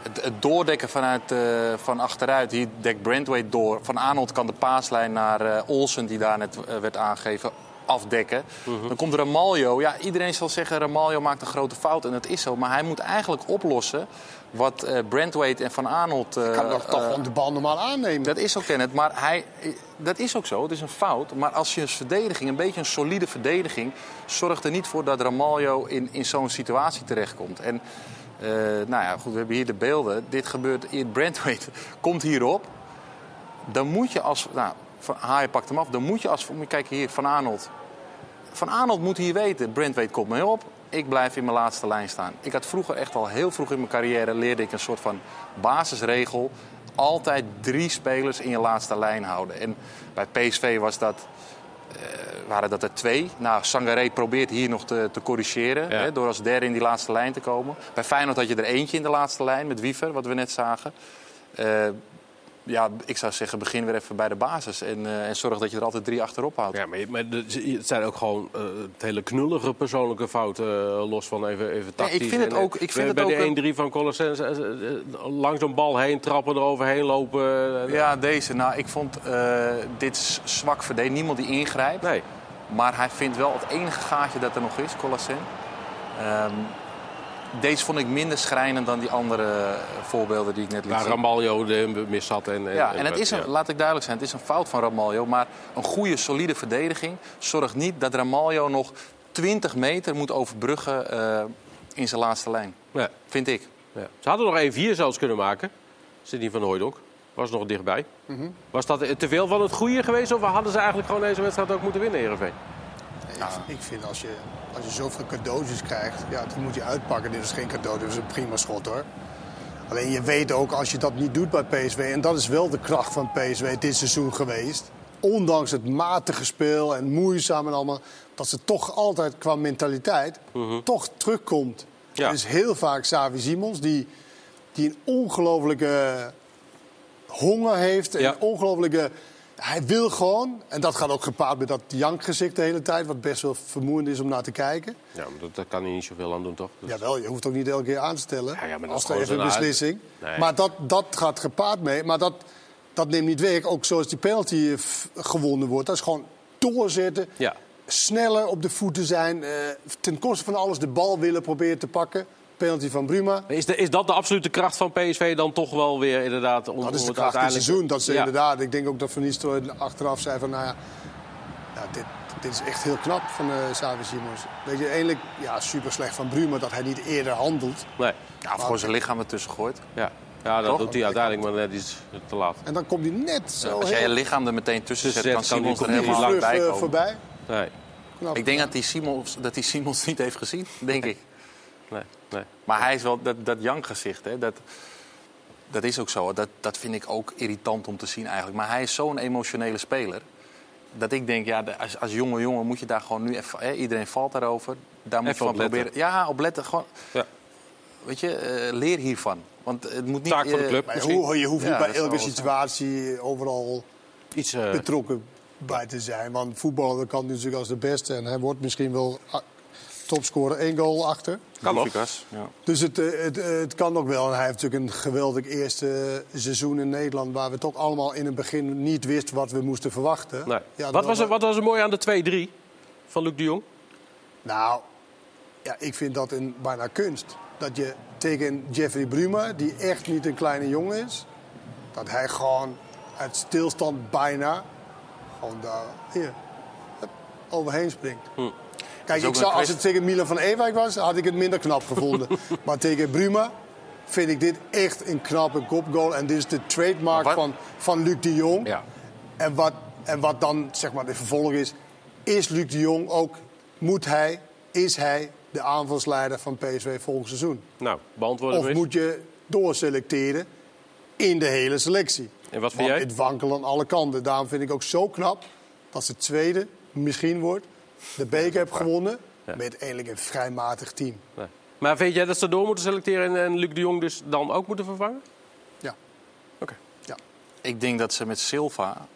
Het, het doordekken vanuit, eh, van achteruit. Hier dekt Brandweight door. Van Arnold kan de paaslijn naar eh, Olsen, die daar net eh, werd aangegeven, afdekken. Mhm. Dan komt Ramaljo. Ja, iedereen zal zeggen Ramaljo maakt een grote fout. En dat is zo. Maar hij moet eigenlijk oplossen wat Brandweight en Van Arnold... eh, kan nog toch de bal normaal aannemen. dat is ook Kenneth, maar hij, dat is ook zo. Het is een fout. Maar als je een verdediging, een beetje een solide verdediging... zorgt er niet voor dat Ramaljo in, in zo'n situatie terechtkomt. En eh, nou ja, goed, we hebben hier de beelden. Dit gebeurt, Brandweight komt hierop. Dan moet je als... Nou, Haaien pakt hem af. Dan moet je als... Kijken hier, Van Arnold. Van Arnold moet hier weten, Brandweight komt mee op. Ik blijf in mijn laatste lijn staan. Ik had vroeger echt al heel vroeg in mijn carrière leerde ik een soort van basisregel. Altijd drie spelers in je laatste lijn houden. En bij PSV was dat, eh, waren dat er twee. Nou, Sangaré probeert hier nog te, te corrigeren. Ja. Hè, door als derde in die laatste lijn te komen. Bij Feyenoord had je er eentje in de laatste lijn met Wiever, wat we net zagen. Eh, ja, ik zou zeggen, begin weer even bij de basis. En, eh, en zorg dat je er altijd drie achterop houdt. Ja, maar, maar het zijn ook gewoon eh, het hele knullige persoonlijke fouten, los van even, even tactisch. ik vind het En, ook- ik vind bij het de ook een- 1-3 van Colossens, langs een bal heen trappen, eroverheen lopen. Ja, deze. Nou, ik vond dit zwak verdedigd. Niemand die ingrijpt. Nee. Maar hij vindt wel het enige gaatje dat er nog is, Colassen. Ehm, deze vond ik minder schrijnend dan die andere eh, voorbeelden die ik net liet Waar zien. Ramaljo de mis had. En, en, Ja, en het is een, ja. laat ik duidelijk zijn, het is een fout van Ramaljo. Maar een goede, solide verdediging zorgt niet dat Ramaljo nog 20 meter moet overbruggen eh, in zijn laatste lijn. Ja. Vind ik. Ja. Ze hadden nog 1-4 zelfs kunnen maken. Sidney van Hooydonk was nog dichtbij. Mhm. Was dat te veel van het goede geweest? Of hadden ze eigenlijk gewoon deze wedstrijd ook moeten winnen, Heerenveen? Ja, ik vind als je, als je zoveel cadeautjes krijgt, ja, die moet je uitpakken. Dit is geen cadeau, dit is een prima schot hoor. Alleen je weet ook als je dat niet doet bij PSV, en dat is wel de kracht van PSV dit seizoen geweest. Ondanks het matige speel en moeizaam en allemaal, dat ze toch altijd qua mentaliteit toch terugkomt. Ja. Is heel vaak Savi Simons die, die een ongelofelijke honger heeft. En Ja. een ongelofelijke... Hij wil gewoon, en dat gaat ook gepaard met dat jankgezicht de hele tijd... wat best wel vermoeiend is om naar te kijken. Ja, maar dat, daar kan hij niet zoveel aan doen, toch? Dus- Jawel, je hoeft ook niet elke keer aan te stellen. Ja, ja, maar dat als er even een beslissing. Nee. Maar dat, dat gaat gepaard mee. Maar dat, dat neemt niet weg. Ook zoals die penalty eh, gewonnen wordt. Dat is gewoon doorzetten. Ja. Sneller op de voeten zijn. eh, ten koste van alles de bal willen proberen te pakken. Penalty van Bruma. Is, de, is dat de absolute kracht van PSV dan toch wel weer inderdaad? Om, Dat is de het kracht uiteindelijk- seizoen. Dat ze Ja. inderdaad, ik denk ook dat Van Nistelrooy achteraf zei van... Nou ja, ja, dit, dit is echt heel knap van uh, Xavi Simons. Weet je, eigenlijk ja, super slecht van Bruma dat hij niet eerder handelt. Nee. Ja, of gewoon zijn lichaam ertussen gooit. Ja, ja dat Toch? doet hij uiteindelijk, maar net iets te laat. En dan komt hij net zo Als jij je lichaam er meteen tussen zet, kan zet, kan Simons die- er die helemaal lang bij eh, komen. voorbij. Nee, Knap. Ik denk dat hij Simons, dat hij Simons niet heeft gezien, denk ik. Nee, nee. Maar hij is wel dat, dat jankgezicht, hè, dat, dat is ook zo. Dat, dat vind ik ook irritant om te zien eigenlijk. Maar hij is zo'n emotionele speler. Dat ik denk, ja, als, als jonge jongen moet je daar gewoon nu even... Hè, iedereen valt daarover. Daar moet je van proberen... Ja, op letten. Gewoon, Ja. weet je, eh, leer hiervan. Want het moet niet... Taak voor de eh, club. Hoe, je hoeft Ja, niet bij elke situatie overal Iets, eh, betrokken bij te zijn. Want voetballer kan natuurlijk als de beste. En hij wordt misschien wel topscorer één goal achter. kan nog. Lucas, ja. Dus het, eh, het, eh, het kan ook wel. En hij heeft natuurlijk een geweldig eerste seizoen in Nederland... waar we toch allemaal in het begin niet wisten wat we moesten verwachten. Nee. Ja, wat, was er, wat was er mooi aan de 2-3 van Luc de Jong? Nou, ja, ik vind dat een bijna kunst. Dat je tegen Jeffrey Bruma, die echt niet een kleine jongen is... dat hij gewoon uit stilstand bijna... gewoon daar, hier, overheen springt. Hm. Kijk, ik zou, als het tegen Milan van Ewijk was, had ik het minder knap gevonden. maar tegen Bruma vind ik dit echt een knappe kopgoal. En dit is de trademark van, van Luc de Jong. Ja. En, wat, en wat dan zeg maar de vervolg is, is Luc de Jong ook, moet hij, is hij de aanvalsleider van PSV volgend seizoen? Nou, beantwoord Of moet je doorselecteren in de hele selectie? En wat vind Want jij? het wankelt aan alle kanten. Daarom vind ik ook zo knap dat ze tweede misschien wordt. De beker heeft gewonnen met eigenlijk een vrij matig team. Nee. Maar vind jij dat ze door moeten selecteren en, en Luc de Jong dus dan ook moeten vervangen? Ja. Oké. Ja. Ik denk dat ze met Silva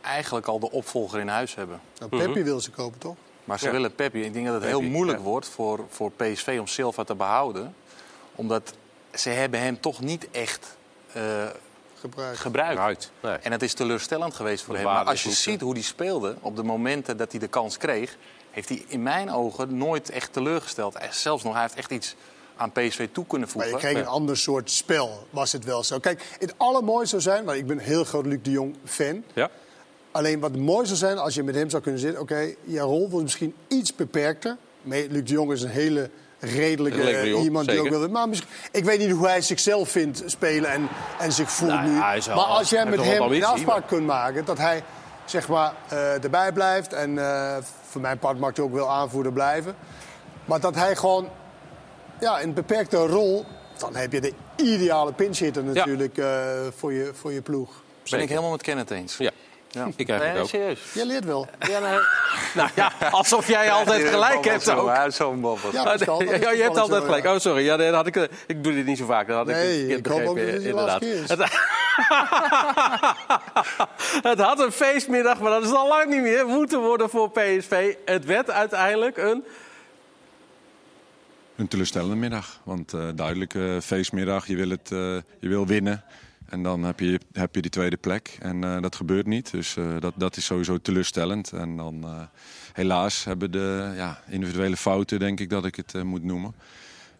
eigenlijk al de opvolger in huis hebben. Nou, Peppi wil ze kopen, toch? Maar ze Ja. willen Peppi. Ik denk dat het heel moeilijk ja. wordt voor, voor PSV om Silva te behouden. Omdat ze hebben hem toch niet echt eh, Gebruikt. Nee. En het is teleurstellend geweest voor De hem. Maar als je ziet hoe hij speelde op de momenten dat hij de kans kreeg... heeft hij in mijn ogen nooit echt teleurgesteld. Hij, zelfs nog, hij heeft echt iets aan PSV toe kunnen Maar voegen. je kreeg een ander soort spel, was het wel zo. Kijk, het allermooiste zou zijn, want ik ben een heel groot Luc de Jong fan. Ja? Alleen wat mooi zou zijn als je met hem zou kunnen zitten. Oké, je rol wordt misschien iets beperkter. Maar Luc de Jong is een hele redelijke Redelijk eh, iemand die ook wil. Maar misschien, ik weet niet hoe hij zichzelf vindt spelen en, en zich voelt Nou, nu. maar als jij met hem een afspraak kunt maken dat hij zeg maar eh, erbij blijft en eh, voor mijn part mag hij ook wel aanvoerder blijven. Maar dat hij gewoon ja, een beperkte rol. Dan heb je de ideale pinchhitter natuurlijk eh, voor, je, voor je ploeg. Ben ik helemaal met Kenneth eens. Ja. Ja. Ik eigenlijk nee, ook. serieus. Jij leert wel. Ja, nee. Nou ja, alsof jij altijd gelijk hebt ook. Zo'n babbel. Ja, is ja, je hebt altijd zo, gelijk. ja. Oh, sorry. Ja, dat had ik, eh, ik doe dit niet zo vaak. Dat had Nee, ik, ik hoop ook dat begrepen, dit de inderdaad. laatste keer is. Het, het had een feestmiddag, maar dat is al lang niet meer moeten worden voor PSV. Het werd uiteindelijk een... Een teleurstellende middag. Want eh duidelijke feestmiddag, je wil, het, eh, je wil winnen. En dan heb je, heb je die tweede plek. En eh, dat gebeurt niet. Dus eh, dat, dat is sowieso teleurstellend. En dan eh, helaas hebben de ja, individuele fouten, denk ik dat ik het moet noemen.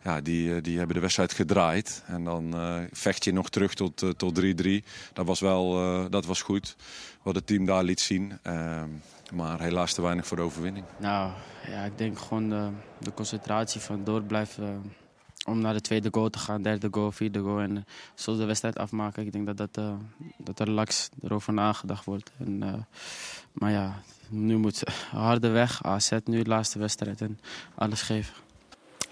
Ja, die, die hebben de wedstrijd gedraaid. En dan vecht je nog terug tot, tot 3-3. Dat was wel dat was goed. Wat het team daar liet zien. Ehm, maar helaas te weinig voor de overwinning. Nou, ja, ik denk gewoon de, de concentratie van door blijven. Om naar de tweede goal te gaan, derde goal, vierde goal. En eh, zo de wedstrijd afmaken. Ik denk dat, dat, eh, dat er relax erover nagedacht wordt. En, eh, maar ja, nu moet harde weg. AZ nu de laatste wedstrijd en alles geven.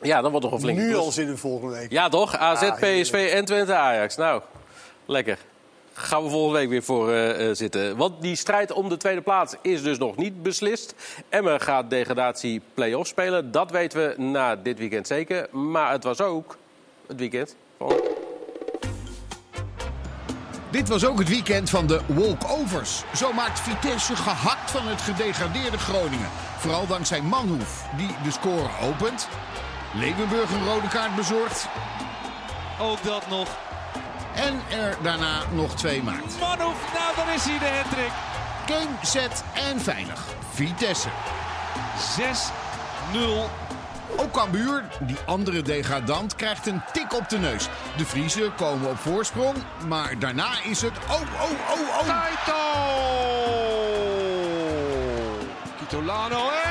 Ja, dan wordt nog een flinke Nu al zin in volgende week. Ja, toch? AZ, Ah, PSV en Twente Ajax. Nou, lekker. Gaan we volgende week weer voor eh, eh, zitten. Want die strijd om de tweede plaats is dus nog niet beslist. Emmen gaat degradatie play-off spelen. Dat weten we na dit weekend zeker. Maar het was ook het weekend van... Dit was ook het weekend van de walkovers. Zo maakt Vitesse gehakt van het gedegradeerde Groningen. Vooral dankzij Manhoef, die de score opent. Leeuwenburg een rode kaart bezorgt. Ook dat nog. En er daarna nog twee maakt. Manhoef, nou dan is hij de hattrick. Game, set en veilig. Vitesse. 6-0. Ook Cambuur, die andere degradant, krijgt een tik op de neus. De Vriezen komen op voorsprong, maar daarna is het... Oh, oh, oh, oh! Kaito! Kitolano en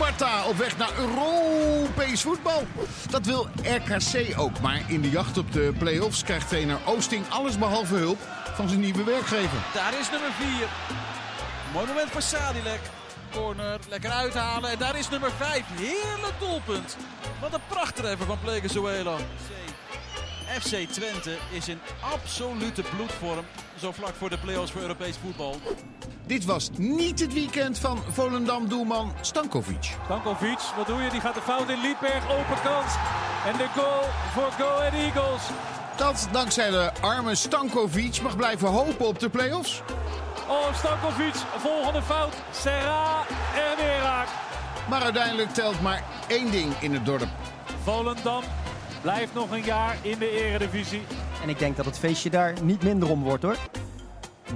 Sparta op weg naar Europees voetbal. Dat wil RKC ook, maar in de jacht op de play-offs krijgt trainer Oosting alles behalve hulp van zijn nieuwe werkgever. Daar is nummer 4. Mooi moment voor Sadilek. Corner, lekker uithalen. En daar is nummer 5. Heerlijk doelpunt. Wat een prachttreffer van Plegezuelo. FC Twente is in absolute bloedvorm. Zo vlak voor de play-offs voor Europees voetbal. Dit was niet het weekend van Volendam-doelman Stankovic. Stankovic, wat doe je? Die gaat de fout in. Liedberg, open kans. En de goal voor Go Ahead Eagles. Dat dankzij de arme Stankovic mag blijven hopen op de play-offs. Oh, Stankovic, volgende fout. Serra en weer raak. Maar uiteindelijk telt maar één ding in het dorp. Volendam blijft nog een jaar in de eredivisie. En ik denk dat het feestje daar niet minder om wordt hoor.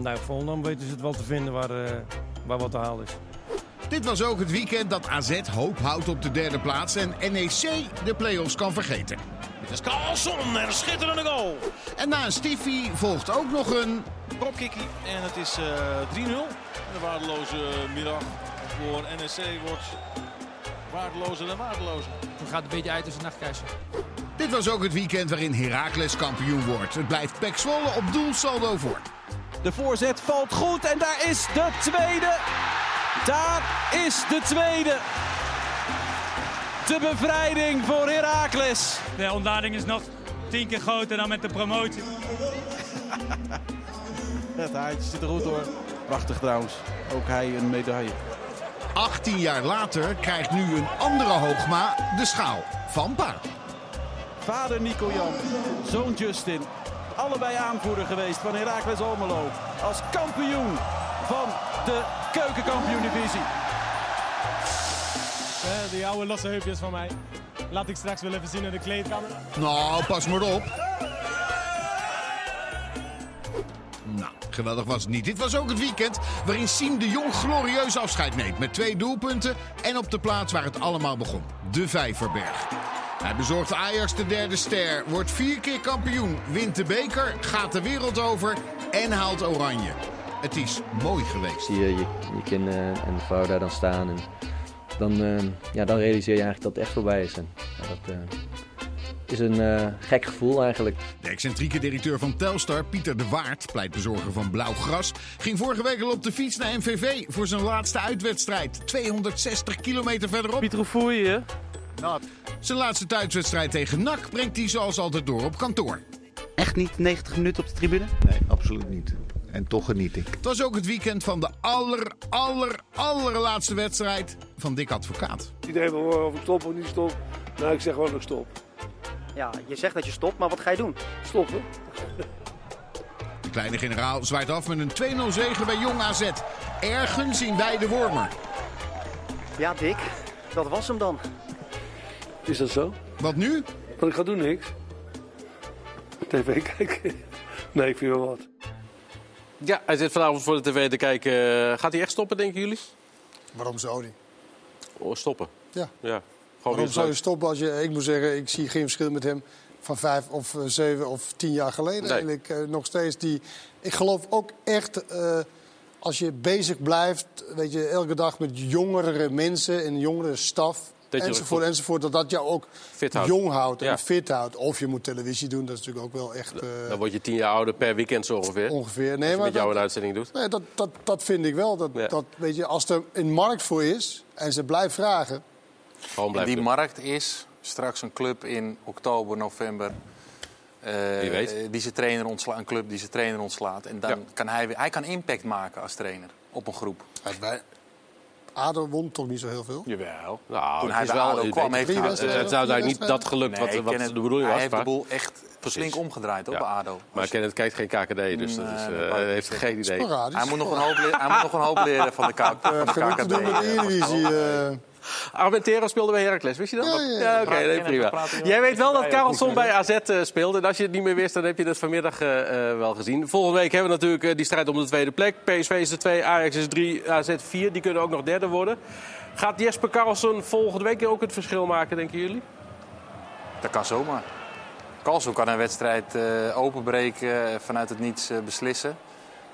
Nou, Volendam weten ze het wel te vinden waar, eh, waar wat te halen is. Dit was ook het weekend dat AZ hoop houdt op de derde plaats en NEC de play-offs kan vergeten. Het is Carlson en een schitterende goal. En na een stiffie volgt ook nog een... Dropkickie en het is eh 3-0. Een waardeloze middag voor NEC wordt waardelozer en waardelozer. Het gaat een beetje uit tussen nachtkijzer. Dit was ook het weekend waarin Heracles kampioen wordt. Het blijft Pek Zwolle op doelsaldo voor. De voorzet valt goed en daar is de tweede. Daar is de tweede. De bevrijding voor Heracles. De ontlading is nog tien keer groter dan met de promotie. Het haartje zit er goed hoor. Prachtig trouwens. Ook hij een medaille. 18 jaar later krijgt nu een andere hoogma de schaal van Pa. Vader Nico Jan, zoon Justin. Allebei aanvoerder geweest van Heracles Almelo. Als kampioen van de keukenkampioen-divisie. Eh, die oude losse heupjes van mij. Laat ik straks wel even zien in de kleedkamer. Nou, pas maar op. geweldig was het niet. Dit was ook het weekend waarin Siem de Jong glorieus afscheid neemt. Met twee doelpunten en op de plaats waar het allemaal begon. De Vijverberg. Hij bezorgt Ajax de derde ster, wordt vier keer kampioen, wint de beker, gaat de wereld over en haalt oranje. Het is mooi geweest. Zie je je, je kinderen en vrouw daar dan staan. En dan, eh, ja, dan realiseer je eigenlijk dat het echt voorbij is. En, dat eh, is een eh, gek gevoel eigenlijk. De excentrieke directeur van Telstar, Pieter de Waard, pleitbezorger van Blauw-Gras, ging vorige week al op de fiets naar MVV voor zijn laatste uitwedstrijd. 260 kilometer verderop. Pieter, hoe voel je je? Nat. Zijn laatste thuiswedstrijd tegen NAC brengt hij zoals altijd door op kantoor. Echt niet 90 minuten op de tribune? Nee, absoluut niet. En toch geniet ik. Het was ook het weekend van de aller, aller, allerlaatste wedstrijd van Dick Advocaat. Iedereen wil horen of ik stop of niet stop. Nou, ik zeg gewoon ik stop. Ja, je zegt dat je stopt, maar wat ga je doen? Stoppen. De kleine generaal zwaait af met een 2-0 zege bij Jong AZ. Ergens in Weide Wormer. Ja, Dick, dat was hem dan. Is dat zo? Wat nu? Wat ik ga doen, niks. TV kijken. Nee, ik vind wel wat. Ja, hij zit vanavond voor de tv te kijken. Gaat hij echt stoppen, denken jullie? Waarom zou die? Oh, stoppen? Ja. ja. Waarom zou je stoppen als je... Ik moet zeggen, ik zie geen verschil met hem van vijf of eh, zeven of tien jaar geleden. Nee. Eigenlijk eh, nog steeds die... Ik geloof ook echt, eh, als je bezig blijft, weet je, elke dag met jongere mensen en jongere staf... Enzovoort, enzovoort, dat dat jou ook Fit houdt. jong houdt en Ja. fit houdt. Of je moet televisie doen, dat is natuurlijk ook wel echt... Dan word je tien jaar ouder per weekend zo ongeveer. Ongeveer. Als Nee, je maar met jou dat- een uitzending doet. Nee, dat, dat, dat vind ik wel. Dat, Ja. dat, weet je, als er een markt voor is en ze blijft vragen... Gewoon En die markt is straks een club in oktober, november. eh, Wie weet. eh, die zijn trainer ontslaat, een club die zijn trainer ontslaat. En dan Ja. kan hij, weer- hij kan impact maken als trainer op een groep. Wij, ADO won toch niet zo heel veel? Jawel. Nou, Toen het hij is bij wel, ADO kwam, heeft hij... het, het uiteindelijk niet dat gelukt wat, Nee, wat de bedoeling was. Hij heeft de boel echt Precies. flink omgedraaid op Ja. ADO. Maar Kenneth kijkt geen KKD, dus dat is, eh, dat heeft geen idee. Sporadisch. Hij moet, nog een hoop leren, hij moet nog een hoop leren van de, Eh, KKD. doen met de Eredivisie. Armentero speelde bij Heracles, wist je dat? Ja, ja, ja. oké, nee, prima. Jij weet wel dat niet bij AZ eh, speelde. En als je het niet meer wist, dan heb je het vanmiddag eh, eh, wel gezien. Volgende week hebben we natuurlijk die strijd om de tweede plek. PSV is er 2, Ajax is 3, AZ 4. Die kunnen ook nog derde worden. Gaat Jesper Karlsson volgende week ook het verschil maken, denken jullie? Dat kan zomaar. Kalso kan een wedstrijd eh, openbreken, vanuit het niets beslissen.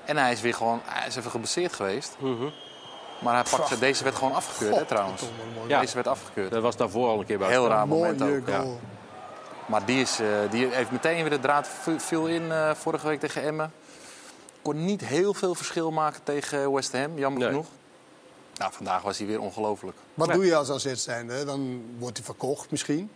En hij is weer gewoon, hij is even geblesseerd geweest. Maar hij pakt, deze werd gewoon afgekeurd, hè, trouwens. Ja. Deze werd afgekeurd. Dat was daarvoor al een keer bij Heel raar moment Mooie ook. Ja. Maar die, is, eh, die heeft meteen weer de draad viel in eh, vorige week tegen Emmen. Kon niet heel veel verschil maken tegen West Ham, jammer Nee. genoeg. Nou, vandaag was hij weer ongelooflijk. Wat Nee. doe je als AZ zijnde? Dan wordt hij verkocht misschien.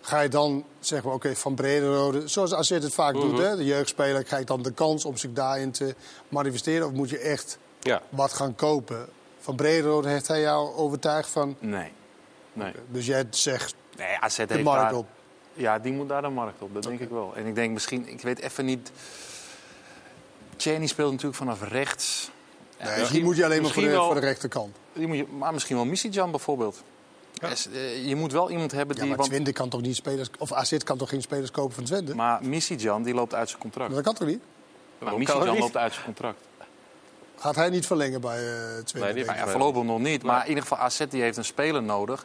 Ga je dan zeggen, we, oké, van Brederode, zoals AZ het vaak Mhm. doet, hè? de jeugdspeler krijgt dan de kans om zich daarin te manifesteren? Of moet je echt Ja. wat gaan kopen? Van Brederode heeft hij jou overtuigd van... Nee. nee. Dus jij zegt Nee, AZ de heeft markt daar, op. Ja, die moet daar de markt op. Dat denk ik wel. En ik denk misschien, ik weet even niet. Cheney speelt natuurlijk vanaf rechts. Ja, Nee, misschien- die moet je alleen maar voor de, voor rechterkant. die moet je, maar misschien wel Missy-Jan bijvoorbeeld. Dus, eh, je moet wel iemand hebben Ja, die. maar want- Twente kan toch niet spelers... Of AZ kan toch geen spelers kopen van Twente? maar Missy-Jan die loopt uit zijn contract. Dat kan toch niet? Maar loopt uit zijn contract. Gaat hij niet verlengen bij uh, tweede nee, ja, voorlopig nog niet. Maar in ieder geval, AZ die heeft een speler nodig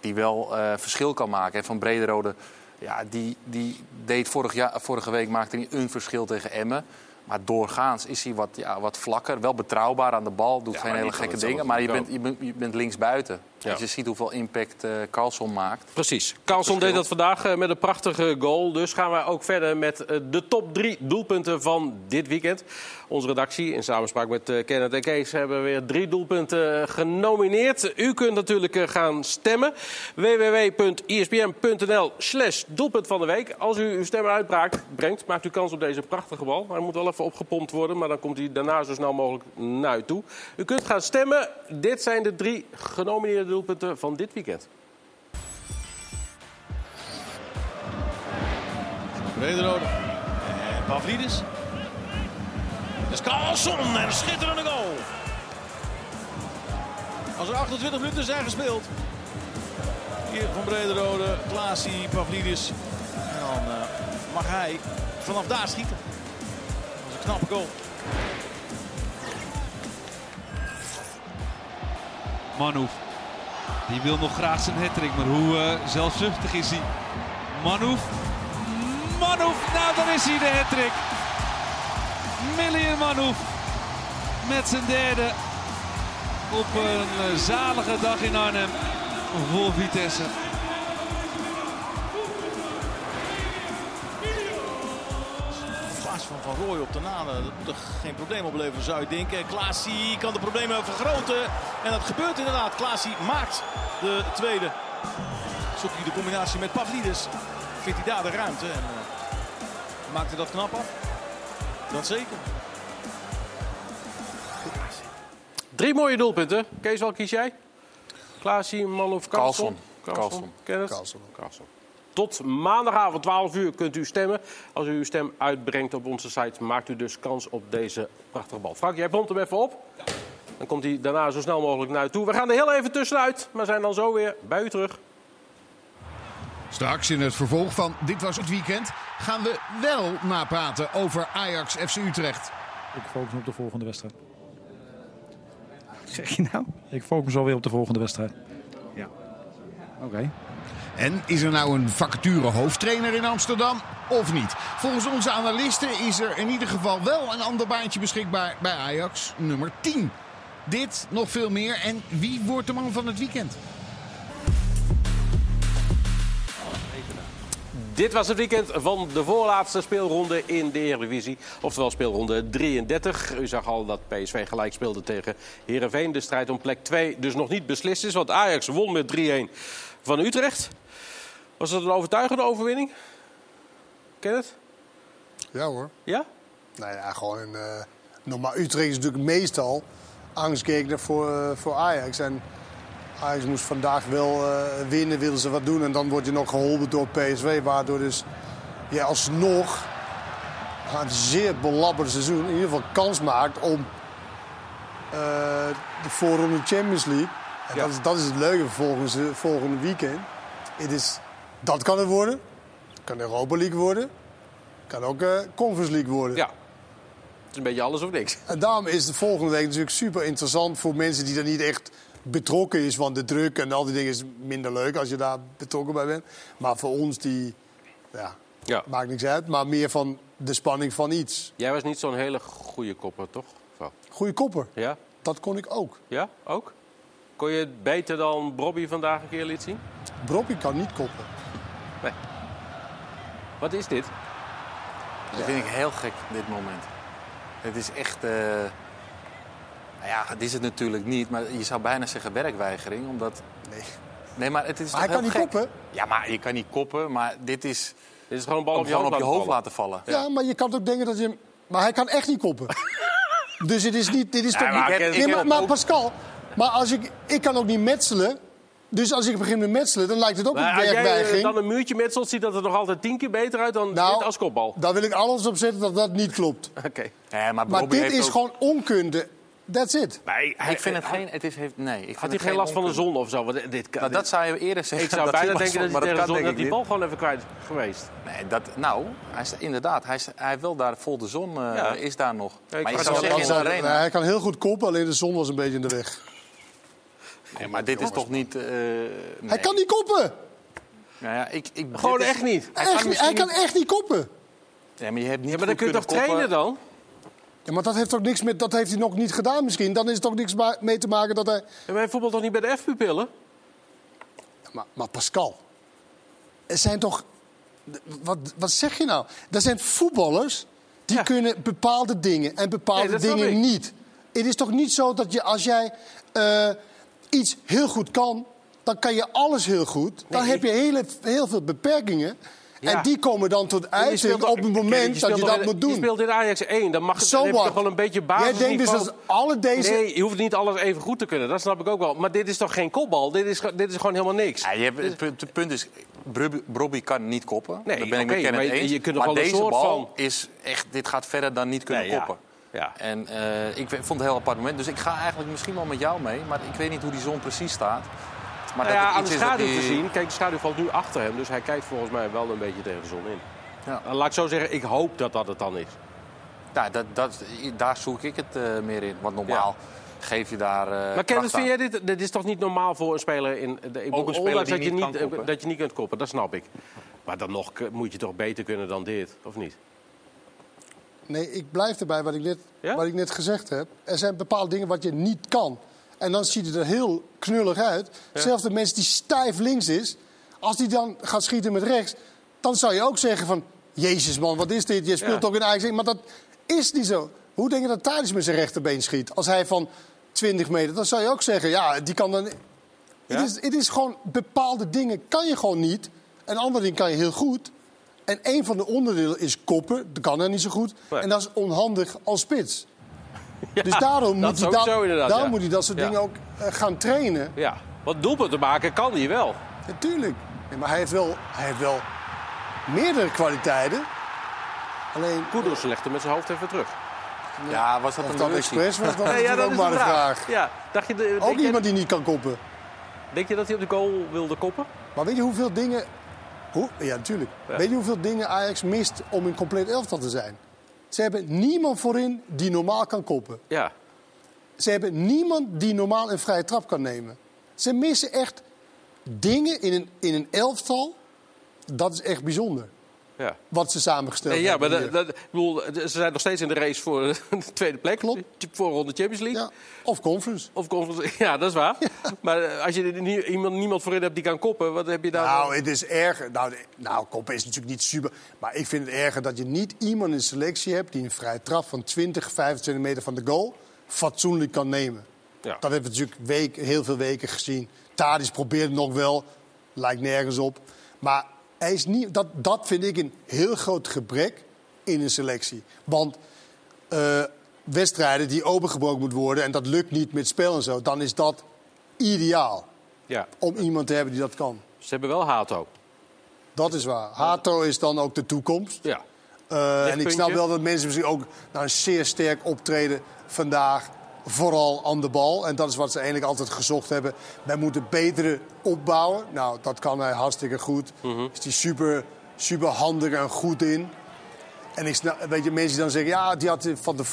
die wel uh, verschil kan maken. En van Brederode, ja, die, die deed vorig jaar, vorige week maakte hij een verschil tegen Emmen. Maar doorgaans is hij wat, ja, wat vlakker. Wel betrouwbaar aan de bal. Doet Ja, geen hele gekke dingen. Maar je bent, je, bent, je bent linksbuiten. Ja. Als je ziet hoeveel impact eh Carlson maakt. Precies. Carlson deed dat vandaag eh, met een prachtige goal. Dus gaan wij ook verder met eh, de top drie doelpunten van dit weekend. Onze redactie in samenspraak met Kenneth en Kees hebben weer drie doelpunten genomineerd. U kunt natuurlijk gaan stemmen. www.ispm.nl slash doelpunt van de week. Als u uw stem uitbrengt, brengt, maakt u kans op deze prachtige bal. Hij moet wel even opgepompt worden, maar dan komt hij daarna zo snel mogelijk naar u toe. U kunt gaan stemmen. Dit zijn de drie genomineerde doelpunten van dit weekend. Brederode. En Pavlidis. Dus Carlson en een schitterende goal. Als er 28 minuten zijn gespeeld. Hier van Brederode, Klaasie, Pavlidis. En dan eh, mag hij vanaf daar schieten. Dat is een knappe goal. Manouf. Die wil nog graag zijn hattrick, maar hoe eh, zelfzuchtig is hij? Manouf. Manouf, nou daar is hij de hattrick. Million Manouf. Met zijn derde. Op een eh, zalige dag in Arnhem. Voor Vitesse. Klaas van Van Rooij op de naden. Dat moet er geen probleem opleveren, zou je denken. Klaasie kan de problemen vergroten. En dat gebeurt inderdaad. Klaasie maakt de tweede. Zoekt hij de combinatie met Pavlidis. Vindt hij daar de ruimte. En uh, maakt hij dat knap af? Dat zeker. Drie mooie doelpunten. Kees, wel kies jij? Klaasie, man of Carlson? Carlson. Carlson. Kenneth? Carlson. Carlson. Tot maandagavond 12 uur kunt u stemmen. Als u uw stem uitbrengt op onze site, maakt u dus kans op deze prachtige bal. Frank, jij pompt hem even op. Dan komt hij daarna zo snel mogelijk naar u toe. We gaan er heel even tussenuit, maar zijn dan zo weer bij u terug. Straks in het vervolg van Dit Was Het Weekend gaan we wel napraten over Ajax FC Utrecht. Ik focus me op de volgende wedstrijd. Wat zeg je nou? Ik focus alweer op de volgende wedstrijd. Ja. Oké. En is er nou een vacature hoofdtrainer in Amsterdam of niet? Volgens onze analisten is er in ieder geval wel een ander baantje beschikbaar bij Ajax, nummer 10. Dit, nog veel meer. En wie wordt de man van het weekend? Dit was het weekend van de voorlaatste speelronde in de Eredivisie. Oftewel speelronde 33. U zag al dat PSV gelijk speelde tegen Heerenveen. De strijd om plek 2 dus nog niet beslist is. Want Ajax won met 3-1 van Utrecht. Was dat een overtuigende overwinning? Kenneth? Ja hoor. Ja? Nou ja, gewoon een... eh, normaal, Utrecht is natuurlijk meestal angstgekner voor, eh, voor Ajax. En Ajax moest vandaag wel eh, winnen, wilden ze wat doen. En dan word je nog geholpen door PSV. Waardoor dus je alsnog een zeer belabberd seizoen... in ieder geval kans maakt om eh, de voorronde Champions League... En dat, is, dat is het leuke volgens, volgende weekend. Het is, dat kan het worden. Het kan Europa League worden. kan ook Conference League worden. Ja. Het is een beetje alles of niks. En daarom is de volgende week natuurlijk super interessant voor mensen die er niet echt betrokken is. Want de druk en al die dingen is minder leuk als je daar betrokken bij bent. Maar voor ons die, ja, Ja. maakt niks uit. Maar meer van de spanning van iets. Jij was niet zo'n hele goede kopper, toch? Goeie kopper. Ja? Dat kon ik ook. Ja, ook? Kon je het beter dan Bobby vandaag een keer liet zien? Broppie kan niet koppen. Nee. Wat is dit? Dat vind ik heel gek, dit moment. Het is echt... eh, Nou ja, het is het natuurlijk niet. Maar je zou bijna zeggen werkweigering, omdat... Nee. Nee, maar het is Maar toch hij kan niet gek? koppen. Ja, maar je kan niet koppen, maar dit is... Dit is gewoon een bal om op je op je laten hoofd vallen. laten vallen. Ja, maar je kan ook denken dat je... hem- Maar hij kan echt niet koppen. dus het is niet... Dit is Ja, toch maar niet... ik heb- Nee, ik maar, maar Pascal, maar als ik, ik kan ook niet metselen. Dus als ik begin met metselen, dan lijkt het ook Maar een als jij werkweigering. eh, dan een muurtje metselt, ziet dat er nog altijd tien keer beter uit dan Nou, dit als kopbal. Daar wil ik alles op zetten dat dat niet klopt. Oké. Ja, maar Maar dit is ook- gewoon onkunde. That's it. Nee, ik vind het geen... Het is, heeft, nee, ik vind Had hij het geen last van de zon of zo? Want dit, kan- Nou, dat zou je eerder zeggen. Ik zou dat bijna denken dat, hij zon, denk dat die bal gewoon even kwijt is geweest. Nee, dat, nou, hij is, inderdaad, hij, is, hij wel daar vol de zon, eh, Ja. is daar nog. Ja, maar je zou het zeggen in de Hij- arena... hij kan heel goed koppen, alleen de zon was een beetje in de weg. Nee, maar dit is toch niet... eh, Hij nee. kan niet koppen. Nou ja, ik, ik, Gewoon dit is- echt niet. Hij Echt kan niet, hij misschien kan echt niet koppen. Ja, maar je hebt niet Ja, maar dan goed kun je toch kunnen koppen. trainen dan? Ja, maar dat heeft, toch niks met, dat heeft hij nog niet gedaan misschien. Dan is het toch niks ma- mee te maken dat hij... En wij bijvoorbeeld toch niet bij de F-pupillen? Maar, maar Pascal, er zijn toch... Wat, wat zeg je nou? Er zijn voetballers die kunnen bepaalde dingen en bepaalde Nee, dat snap dingen ik. niet. Het is toch niet zo dat je als jij eh, iets heel goed kan, dan kan je alles heel goed. Dan Nee, heb je hele, heel veel beperkingen. Ja. En die komen dan tot uiting op het moment dat je dat in- moet doen. Je speelt in Ajax 1, dan mag het So je toch wel een beetje Jij basis. denkt dus dat alle deze... Nee, je hoeft niet alles even goed te kunnen. Dat snap ik ook wel. Maar dit is toch geen kopbal? Dit is, dit is gewoon helemaal niks. Ja, je hebt, het, punt, het punt is, Brobby kan niet koppen. Nee, Daar ben ik met Kenneth maar eens. je kunt maar deze soort bal van- is echt, dit gaat verder dan niet kunnen Nee, koppen. Ja. En eh, ik vond het een heel apart moment. Dus ik ga eigenlijk misschien wel met jou mee. Maar ik weet niet hoe die zon precies staat. Maar Nou dat ja, het aan de schaduw die- te zien. Kijk, de schaduw valt nu achter hem. Dus hij kijkt volgens mij wel een beetje tegen de zon in. Ja. Nou, Laat ik zo zeggen, ik hoop dat dat het dan is. Ja, dat, dat, daar zoek ik het eh, meer in. Want normaal geef je daar. eh, maar Kenneth, vind jij dit, dit is toch niet normaal voor een speler? In, de, ik Ook een speler die dat je niet dat je niet kunt koppen, dat snap ik. Maar dan nog moet je toch beter kunnen dan dit, of niet? Nee, ik blijf erbij wat ik, net, Ja? wat ik net gezegd heb. Er zijn bepaalde dingen wat je niet kan. En dan ziet het er heel knullig uit. Zelfs de mensen die stijf links is, als die dan gaat schieten met rechts, dan zou je ook zeggen van, Jezus man, wat is dit? Je speelt toch in Ajax. Maar dat is niet zo. Hoe denk je dat Thadis met zijn rechterbeen schiet? Als hij van 20 meter, dan zou je ook zeggen, ja, die kan dan. Het, is, het is gewoon bepaalde dingen kan je gewoon niet. En andere dingen kan je heel goed. En een van de onderdelen is koppen. Dat kan hij niet zo goed. Nee. En dat is onhandig als spits. dus daarom moet, hij daarom ja. moet hij dat soort Ja. dingen ook eh, gaan trainen. Ja, want doelpunten maken kan hij wel. Natuurlijk. Nee, maar hij heeft, wel, hij heeft wel meerdere kwaliteiten. Alleen... Hem met zijn hoofd even terug. Ja, was dat Of een dat illusie? expres was, dat Nee, ja, dat ook is maar de vraag. vraag. Ja, dacht je, de- Ook je, iemand die niet kan koppen. denk je dat hij op de goal wilde koppen? Maar weet je hoeveel dingen... Hoe, ja, natuurlijk. Ja. Weet je hoeveel dingen Ajax mist om een compleet elftal te zijn? Ze hebben niemand voorin die normaal kan koppen. Ja. Ze hebben niemand die normaal een vrije trap kan nemen. Ze missen echt dingen in een, in een elftal. Dat is echt bijzonder. Ja. Wat ze samengesteld Nee, ja, maar hebben. dat, dat, ik bedoel, ze zijn nog steeds in de race voor de tweede plek. Klopt. Voor ronde Champions League. Ja. Of conference. Of conference. Ja, dat is waar. Maar eh, als je er nie- iemand, niemand voorin hebt die kan koppen, wat heb je daar? Nou, het is erger. Nou, nou, koppen is natuurlijk niet super. Maar ik vind het erger dat je niet iemand in de selectie hebt... die een vrije trap van 20, 25 meter van de goal fatsoenlijk kan nemen. Ja. Dat hebben we natuurlijk week, heel veel weken gezien. Tadis probeert het nog wel. Lijkt nergens op. Maar hij is niet, dat, dat vind ik een heel groot gebrek in een selectie. Want eh, wedstrijden die opengebroken moeten worden... en dat lukt niet met spel en zo... dan is dat ideaal Ja. om iemand te hebben die dat kan. Ze hebben wel Hato. Dat is waar. Hato is dan ook de toekomst. Ja. Eh, en ik snap wel dat mensen misschien ook naar een zeer sterk optreden vandaag. Vooral aan de bal. En dat is wat ze eigenlijk altijd gezocht hebben. Wij moeten betere opbouwen. Nou, dat kan hij hartstikke goed. Mhm. Is die super, super handig en goed in. En ik snap, weet je, mensen die dan zeggen... ja, die had van de,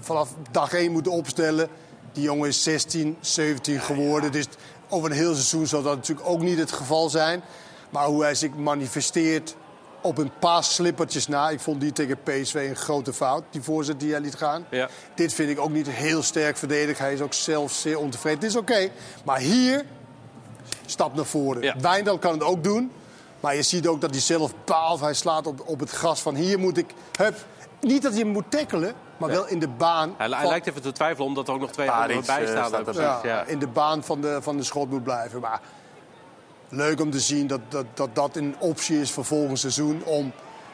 vanaf dag 1 moeten opstellen. Die jongen is 16, 17 geworden. Dus over een heel seizoen zal dat natuurlijk ook niet het geval zijn. Maar hoe hij zich manifesteert op een paar slippertjes na. Ik vond die tegen PSV een grote fout, die voorzet die hij liet gaan. Ja. Dit vind ik ook niet heel sterk verdedigd. Hij is ook zelf zeer ontevreden. Het is oké. Maar hier, stap naar voren. Ja. Wijndal kan het ook doen. Maar je ziet ook dat hij zelf paalt. Hij slaat op, op het gras van hier moet ik... Hup. Niet dat je hem moet tackelen, maar wel in de baan. Hij, hij van- lijkt even te twijfelen omdat er ook nog twee anderen bij staan. erbij. ja, ja. in de baan van de, van de schot moet blijven. Maar leuk om te zien dat dat, dat, dat een optie is voor volgend seizoen... om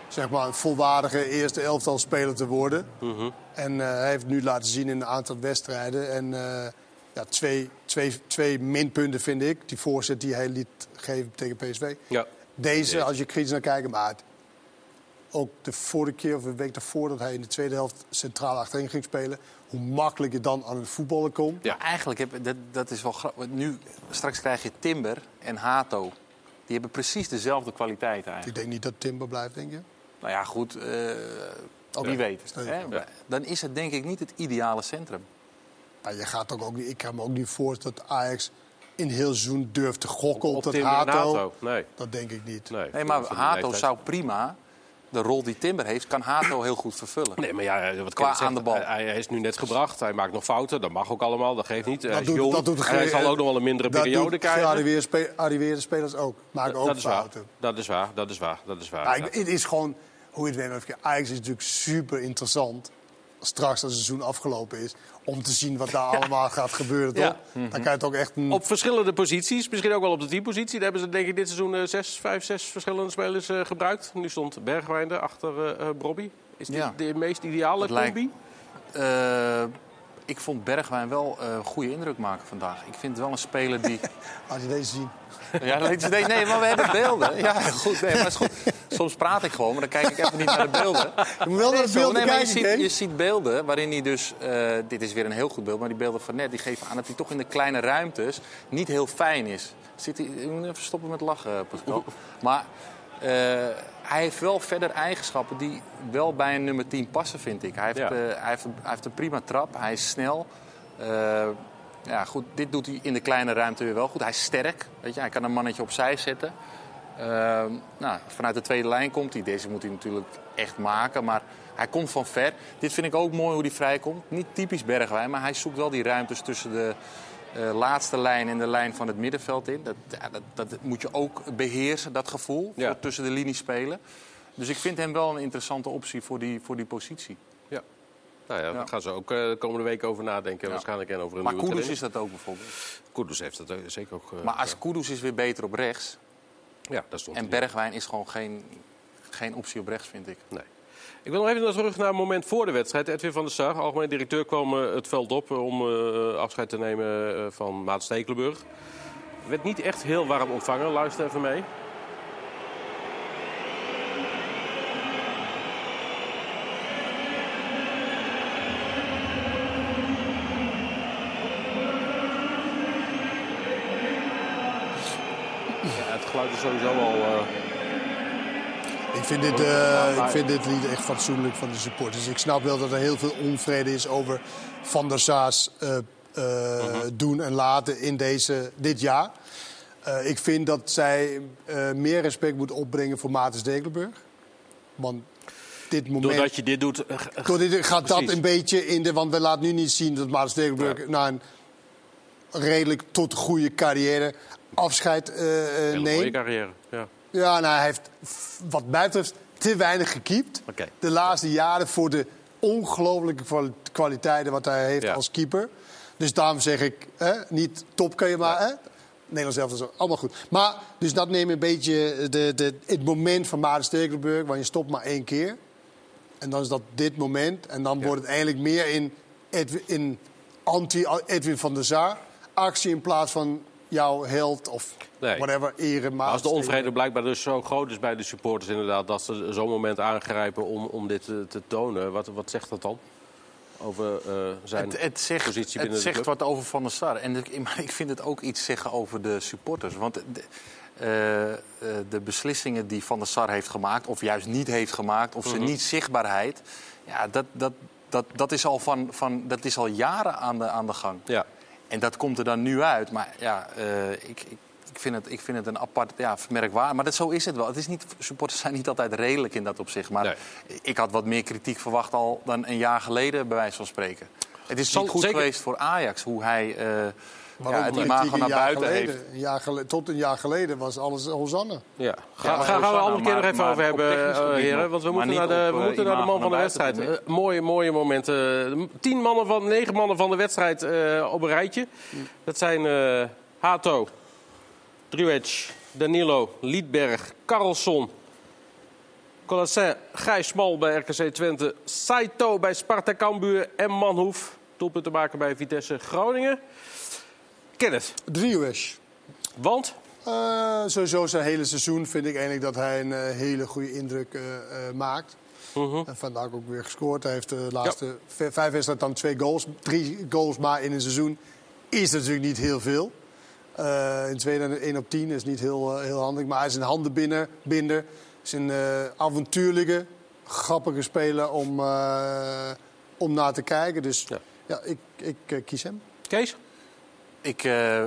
zeg maar, een volwaardige eerste elftal speler te worden. Mhm. En eh, hij heeft nu laten zien in een aantal wedstrijden. En eh, ja, twee, twee, twee minpunten vind ik. Die voorzet die hij liet geven tegen PSV. Ja. Deze, als je kritisch naar kijkt, maar ook de vorige keer of een week daarvoor... dat hij in de tweede helft centraal achterin ging spelen... hoe makkelijk je dan aan het voetballen komt. Ja, eigenlijk heb, dat, dat is wel grappig. Nu, straks krijg je Timber en Hato. Die hebben precies dezelfde kwaliteit eigenlijk. Ik denk niet dat Timber blijft, denk je? Nou ja, goed. eh wie Ja. weet. Je Hè? Dan is het denk ik niet het ideale centrum. Maar je gaat ook, ook niet, ik kan me ook niet voorstellen dat Ajax in heel seizoen durft te gokken op, Op dat Hato. Nee. Dat denk ik niet. Nee, Nee, maar Hato zou prima de rol die Timber heeft, kan Hato heel goed vervullen. Nee, maar ja, wat Qua aan de bal. Hij, hij is nu net gebracht. Hij maakt nog fouten. Dat mag ook allemaal. Dat geeft niet. hij is doet- jong. dat doet en hij zal ook nog wel een mindere dat periode doet krijgen. gearriveerde spe- arriveerde spelers ook. Maken ook dat is waar. fouten. Dat is waar. Dat is waar. Dat is waar. Ja. het is gewoon, hoe je het weet, Ajax is natuurlijk super interessant. Straks als het seizoen afgelopen is. Om te zien wat daar allemaal gaat gebeuren, toch? Ja. Dan kan je het ook echt een... Op verschillende posities, misschien ook wel op de teampositie. Daar hebben ze denk ik dit seizoen eh, zes, vijf, zes verschillende spelers eh, gebruikt. Nu stond Bergwijn er achter eh eh, Brobby. Is dit Ja. de meest ideale Dat lijkt- combi? Eh, ik vond Bergwijn wel eh, een goede indruk maken vandaag. Ik vind wel een speler die... Als je deze ziet. Ja, dat is- nee, nee, maar we hebben beelden. Ja, goed. Nee, maar is goed. Soms praat ik gewoon, maar dan kijk ik even niet naar de beelden. Je moet wel naar de beelden nee, je kijken, ziet, je ziet beelden waarin hij dus... eh, dit is weer een heel goed beeld, maar die beelden van net... die geven aan dat hij toch in de kleine ruimtes niet heel fijn is. Zit hij, je moet even stoppen met lachen, Pascal. Maar eh, hij heeft wel verder eigenschappen die wel bij een nummer 10 passen, vind ik. Hij heeft, Ja. eh, hij heeft, een- hij heeft een prima trap, hij is snel... Eh, ja, goed, dit doet hij in de kleine ruimte weer wel goed. Hij is sterk, weet je, hij kan een mannetje opzij zetten. Ehm, nou, vanuit de tweede lijn komt hij. Deze moet hij natuurlijk echt maken, maar hij komt van ver. Dit vind ik ook mooi hoe hij vrijkomt. Niet typisch Bergwijn, maar hij zoekt wel die ruimtes tussen de eh, laatste lijn en de lijn van het middenveld in. Dat, ja, dat, dat moet je ook beheersen, dat gevoel, Ja. voor tussen de linies spelen. Dus ik vind hem wel een interessante optie voor die, voor die positie. Ja. Nou ja, daar gaan ze ook eh, de komende week over nadenken. Waarschijnlijk en over een Maar nieuwe Kudus is dat ook bijvoorbeeld. Kudus heeft dat eh, zeker ook. Maar als Kudus is weer beter op rechts. Ja, dat stond En. Bergwijn is gewoon geen, geen optie op rechts, vind ik. Nee. Ik wil nog even terug naar een moment voor de wedstrijd. Edwin van der Sar, algemeen directeur, kwam eh, het veld op eh, om eh, afscheid te nemen van Maat Stekelenburg. Werd niet echt heel warm ontvangen. Luister even mee. Ja, het geluid is sowieso al... Ik vind, dit, eh, ik vind dit lied echt fatsoenlijk van de supporters. Ik snap wel dat er heel veel onvrede is over Van der Saar's eh, eh, doen en laten in deze, dit jaar. Ik vind dat zij meer respect moet opbrengen voor Maarten Stekelenburg. Want dit moment... Doordat je dit doet... dit gaat dat een beetje in de... Want we laten nu niet zien dat Maarten Stekelenburg... na een redelijk tot goede carrière afscheid eh, eh, Hele mooie neemt. carrière. Ja. Ja, nou, hij heeft wat mij betreft te weinig gekiept. De laatste jaren voor de ongelofelijke kwali- kwaliteiten wat hij heeft Ja. als keeper. Dus daarom zeg ik, hè, niet top kun je maar... Hè? Nederlands zelf is allemaal goed. Maar, dus dat neemt een beetje de, de, het moment van Maarten Stekelenburg... want je stopt maar één keer. En dan is dat dit moment. En dan wordt het eigenlijk meer in, Edwin, in anti-Edwin van der Zaar actie... in plaats van jouw held of Nee. whatever. Maar als de onvrede blijkbaar dus zo groot is bij de supporters, inderdaad, dat ze zo'n moment aangrijpen om, om dit te, te tonen, wat, wat zegt dat dan? Over eh, zijn Het, het zegt, positie het binnen de zegt wat over Van der Sar. En ik, maar ik vind het ook iets zeggen over de supporters. Want de, eh, eh, de beslissingen die Van der Sar heeft gemaakt... of juist niet heeft gemaakt, of zijn Mhm. niet-zichtbaarheid... Ja, dat, dat, dat, dat, is al van, van, dat is al jaren aan de, aan de gang. Ja. En dat komt er dan nu uit. Maar ja, eh, ik, ik, ik, vind het, ik vind het een apart ja, merkwaardig. Maar dat, zo is het wel. Het is niet, supporters zijn niet altijd redelijk in dat opzicht. Maar ik had wat meer kritiek verwacht al dan een jaar geleden, bij wijze van spreken. Het is Zal- niet goed zeker- geweest voor Ajax, hoe hij eh ja, het imago Een naar jaar buiten geleden, heeft. Een jaar geleden, tot een jaar geleden was alles Hosanna. Ja. Ga, Ja, gaan we een andere keer nog even over hebben, eh, heren. Want we Maar moeten, naar de, op, we eh, moeten naar de man van de wedstrijd. Eh, mooie, mooie momenten. Eh, Tien mannen van, negen mannen van de wedstrijd eh, op een rijtje. Dat zijn eh, Hato, Druec, Danilo, Liedberg, Karlsson, Colassin, Gijs Smal bij RKC Twente, Saito bij Sparta Cambuur en Manhoef. Doelpunten maken bij Vitesse Groningen. Kenneth. Driewesh. Want? Eh, sowieso zijn hele seizoen vind ik eigenlijk dat hij een eh, hele goede indruk eh, maakt. En vandaag ook weer gescoord. Hij heeft de laatste v- vijf wedstrijden dan twee goals. Drie goals maar in een seizoen is natuurlijk niet heel veel. In tweede 1 op 10 is niet heel, heel handig. Maar hij is een handenbinder. Binder. is een avontuurlijke, grappige speler om, om naar te kijken. Dus ja, ik, ik kies hem. Kees? Ik eh,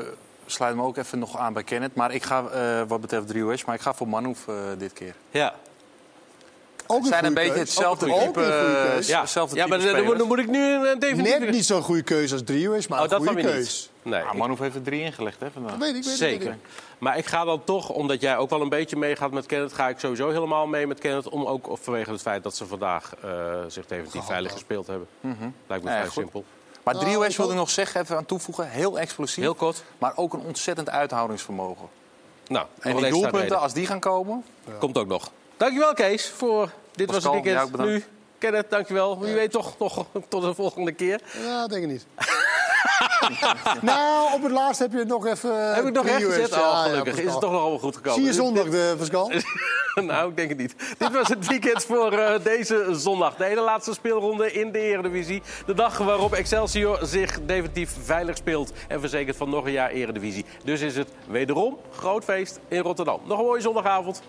sluit me ook even nog aan bij Kenneth. Maar ik ga, eh, wat betreft 3 maar ik ga voor Manouf eh, dit keer. Ja. Ook een zijn een goede beetje hetzelfde Ook een type, goede eh, keus. ja. hetzelfde Ja, maar dan, dan, moet ik nu een definitief... Net niet zo'n goede keuze als Drio is, maar Oh, een goede keus. Nee, Ja, ik- Manouf heeft er drie ingelegd hè, vandaag. Dat weet ik, weet ik, Zeker. weet ik. Maar ik ga dan toch, omdat jij ook wel een beetje meegaat met Kenneth... ga ik sowieso helemaal mee met Kenneth. Om ook of vanwege het feit dat ze vandaag eh, zich definitief veilig gespeeld hebben. Lijkt me Ja, vrij goed. simpel. Maar Nou, 3 ik wilde ik nog zeggen, even aan toevoegen. Heel explosief. Heel kort. Maar ook een ontzettend uithoudingsvermogen. Nou, En die doelpunten, als die gaan komen... Komt ook nog. Dankjewel Kees voor dit was het weekend. nu, Kenneth, dankjewel. Wie weet toch nog tot de volgende keer. Ja, denk ik niet. nou, op het laatst heb je nog even... Eh, heb ik nog recht gezet? Oh, gelukkig. Is het toch nog allemaal goed gekomen. Zie je zondag, de, eh, Pascal? nou, ik denk het niet. Dit was het weekend voor eh, deze zondag. De hele laatste speelronde in de Eredivisie. De dag waarop Excelsior zich definitief veilig speelt. En verzekert van nog een jaar Eredivisie. Dus is het wederom groot feest in Rotterdam. Nog een mooie zondagavond.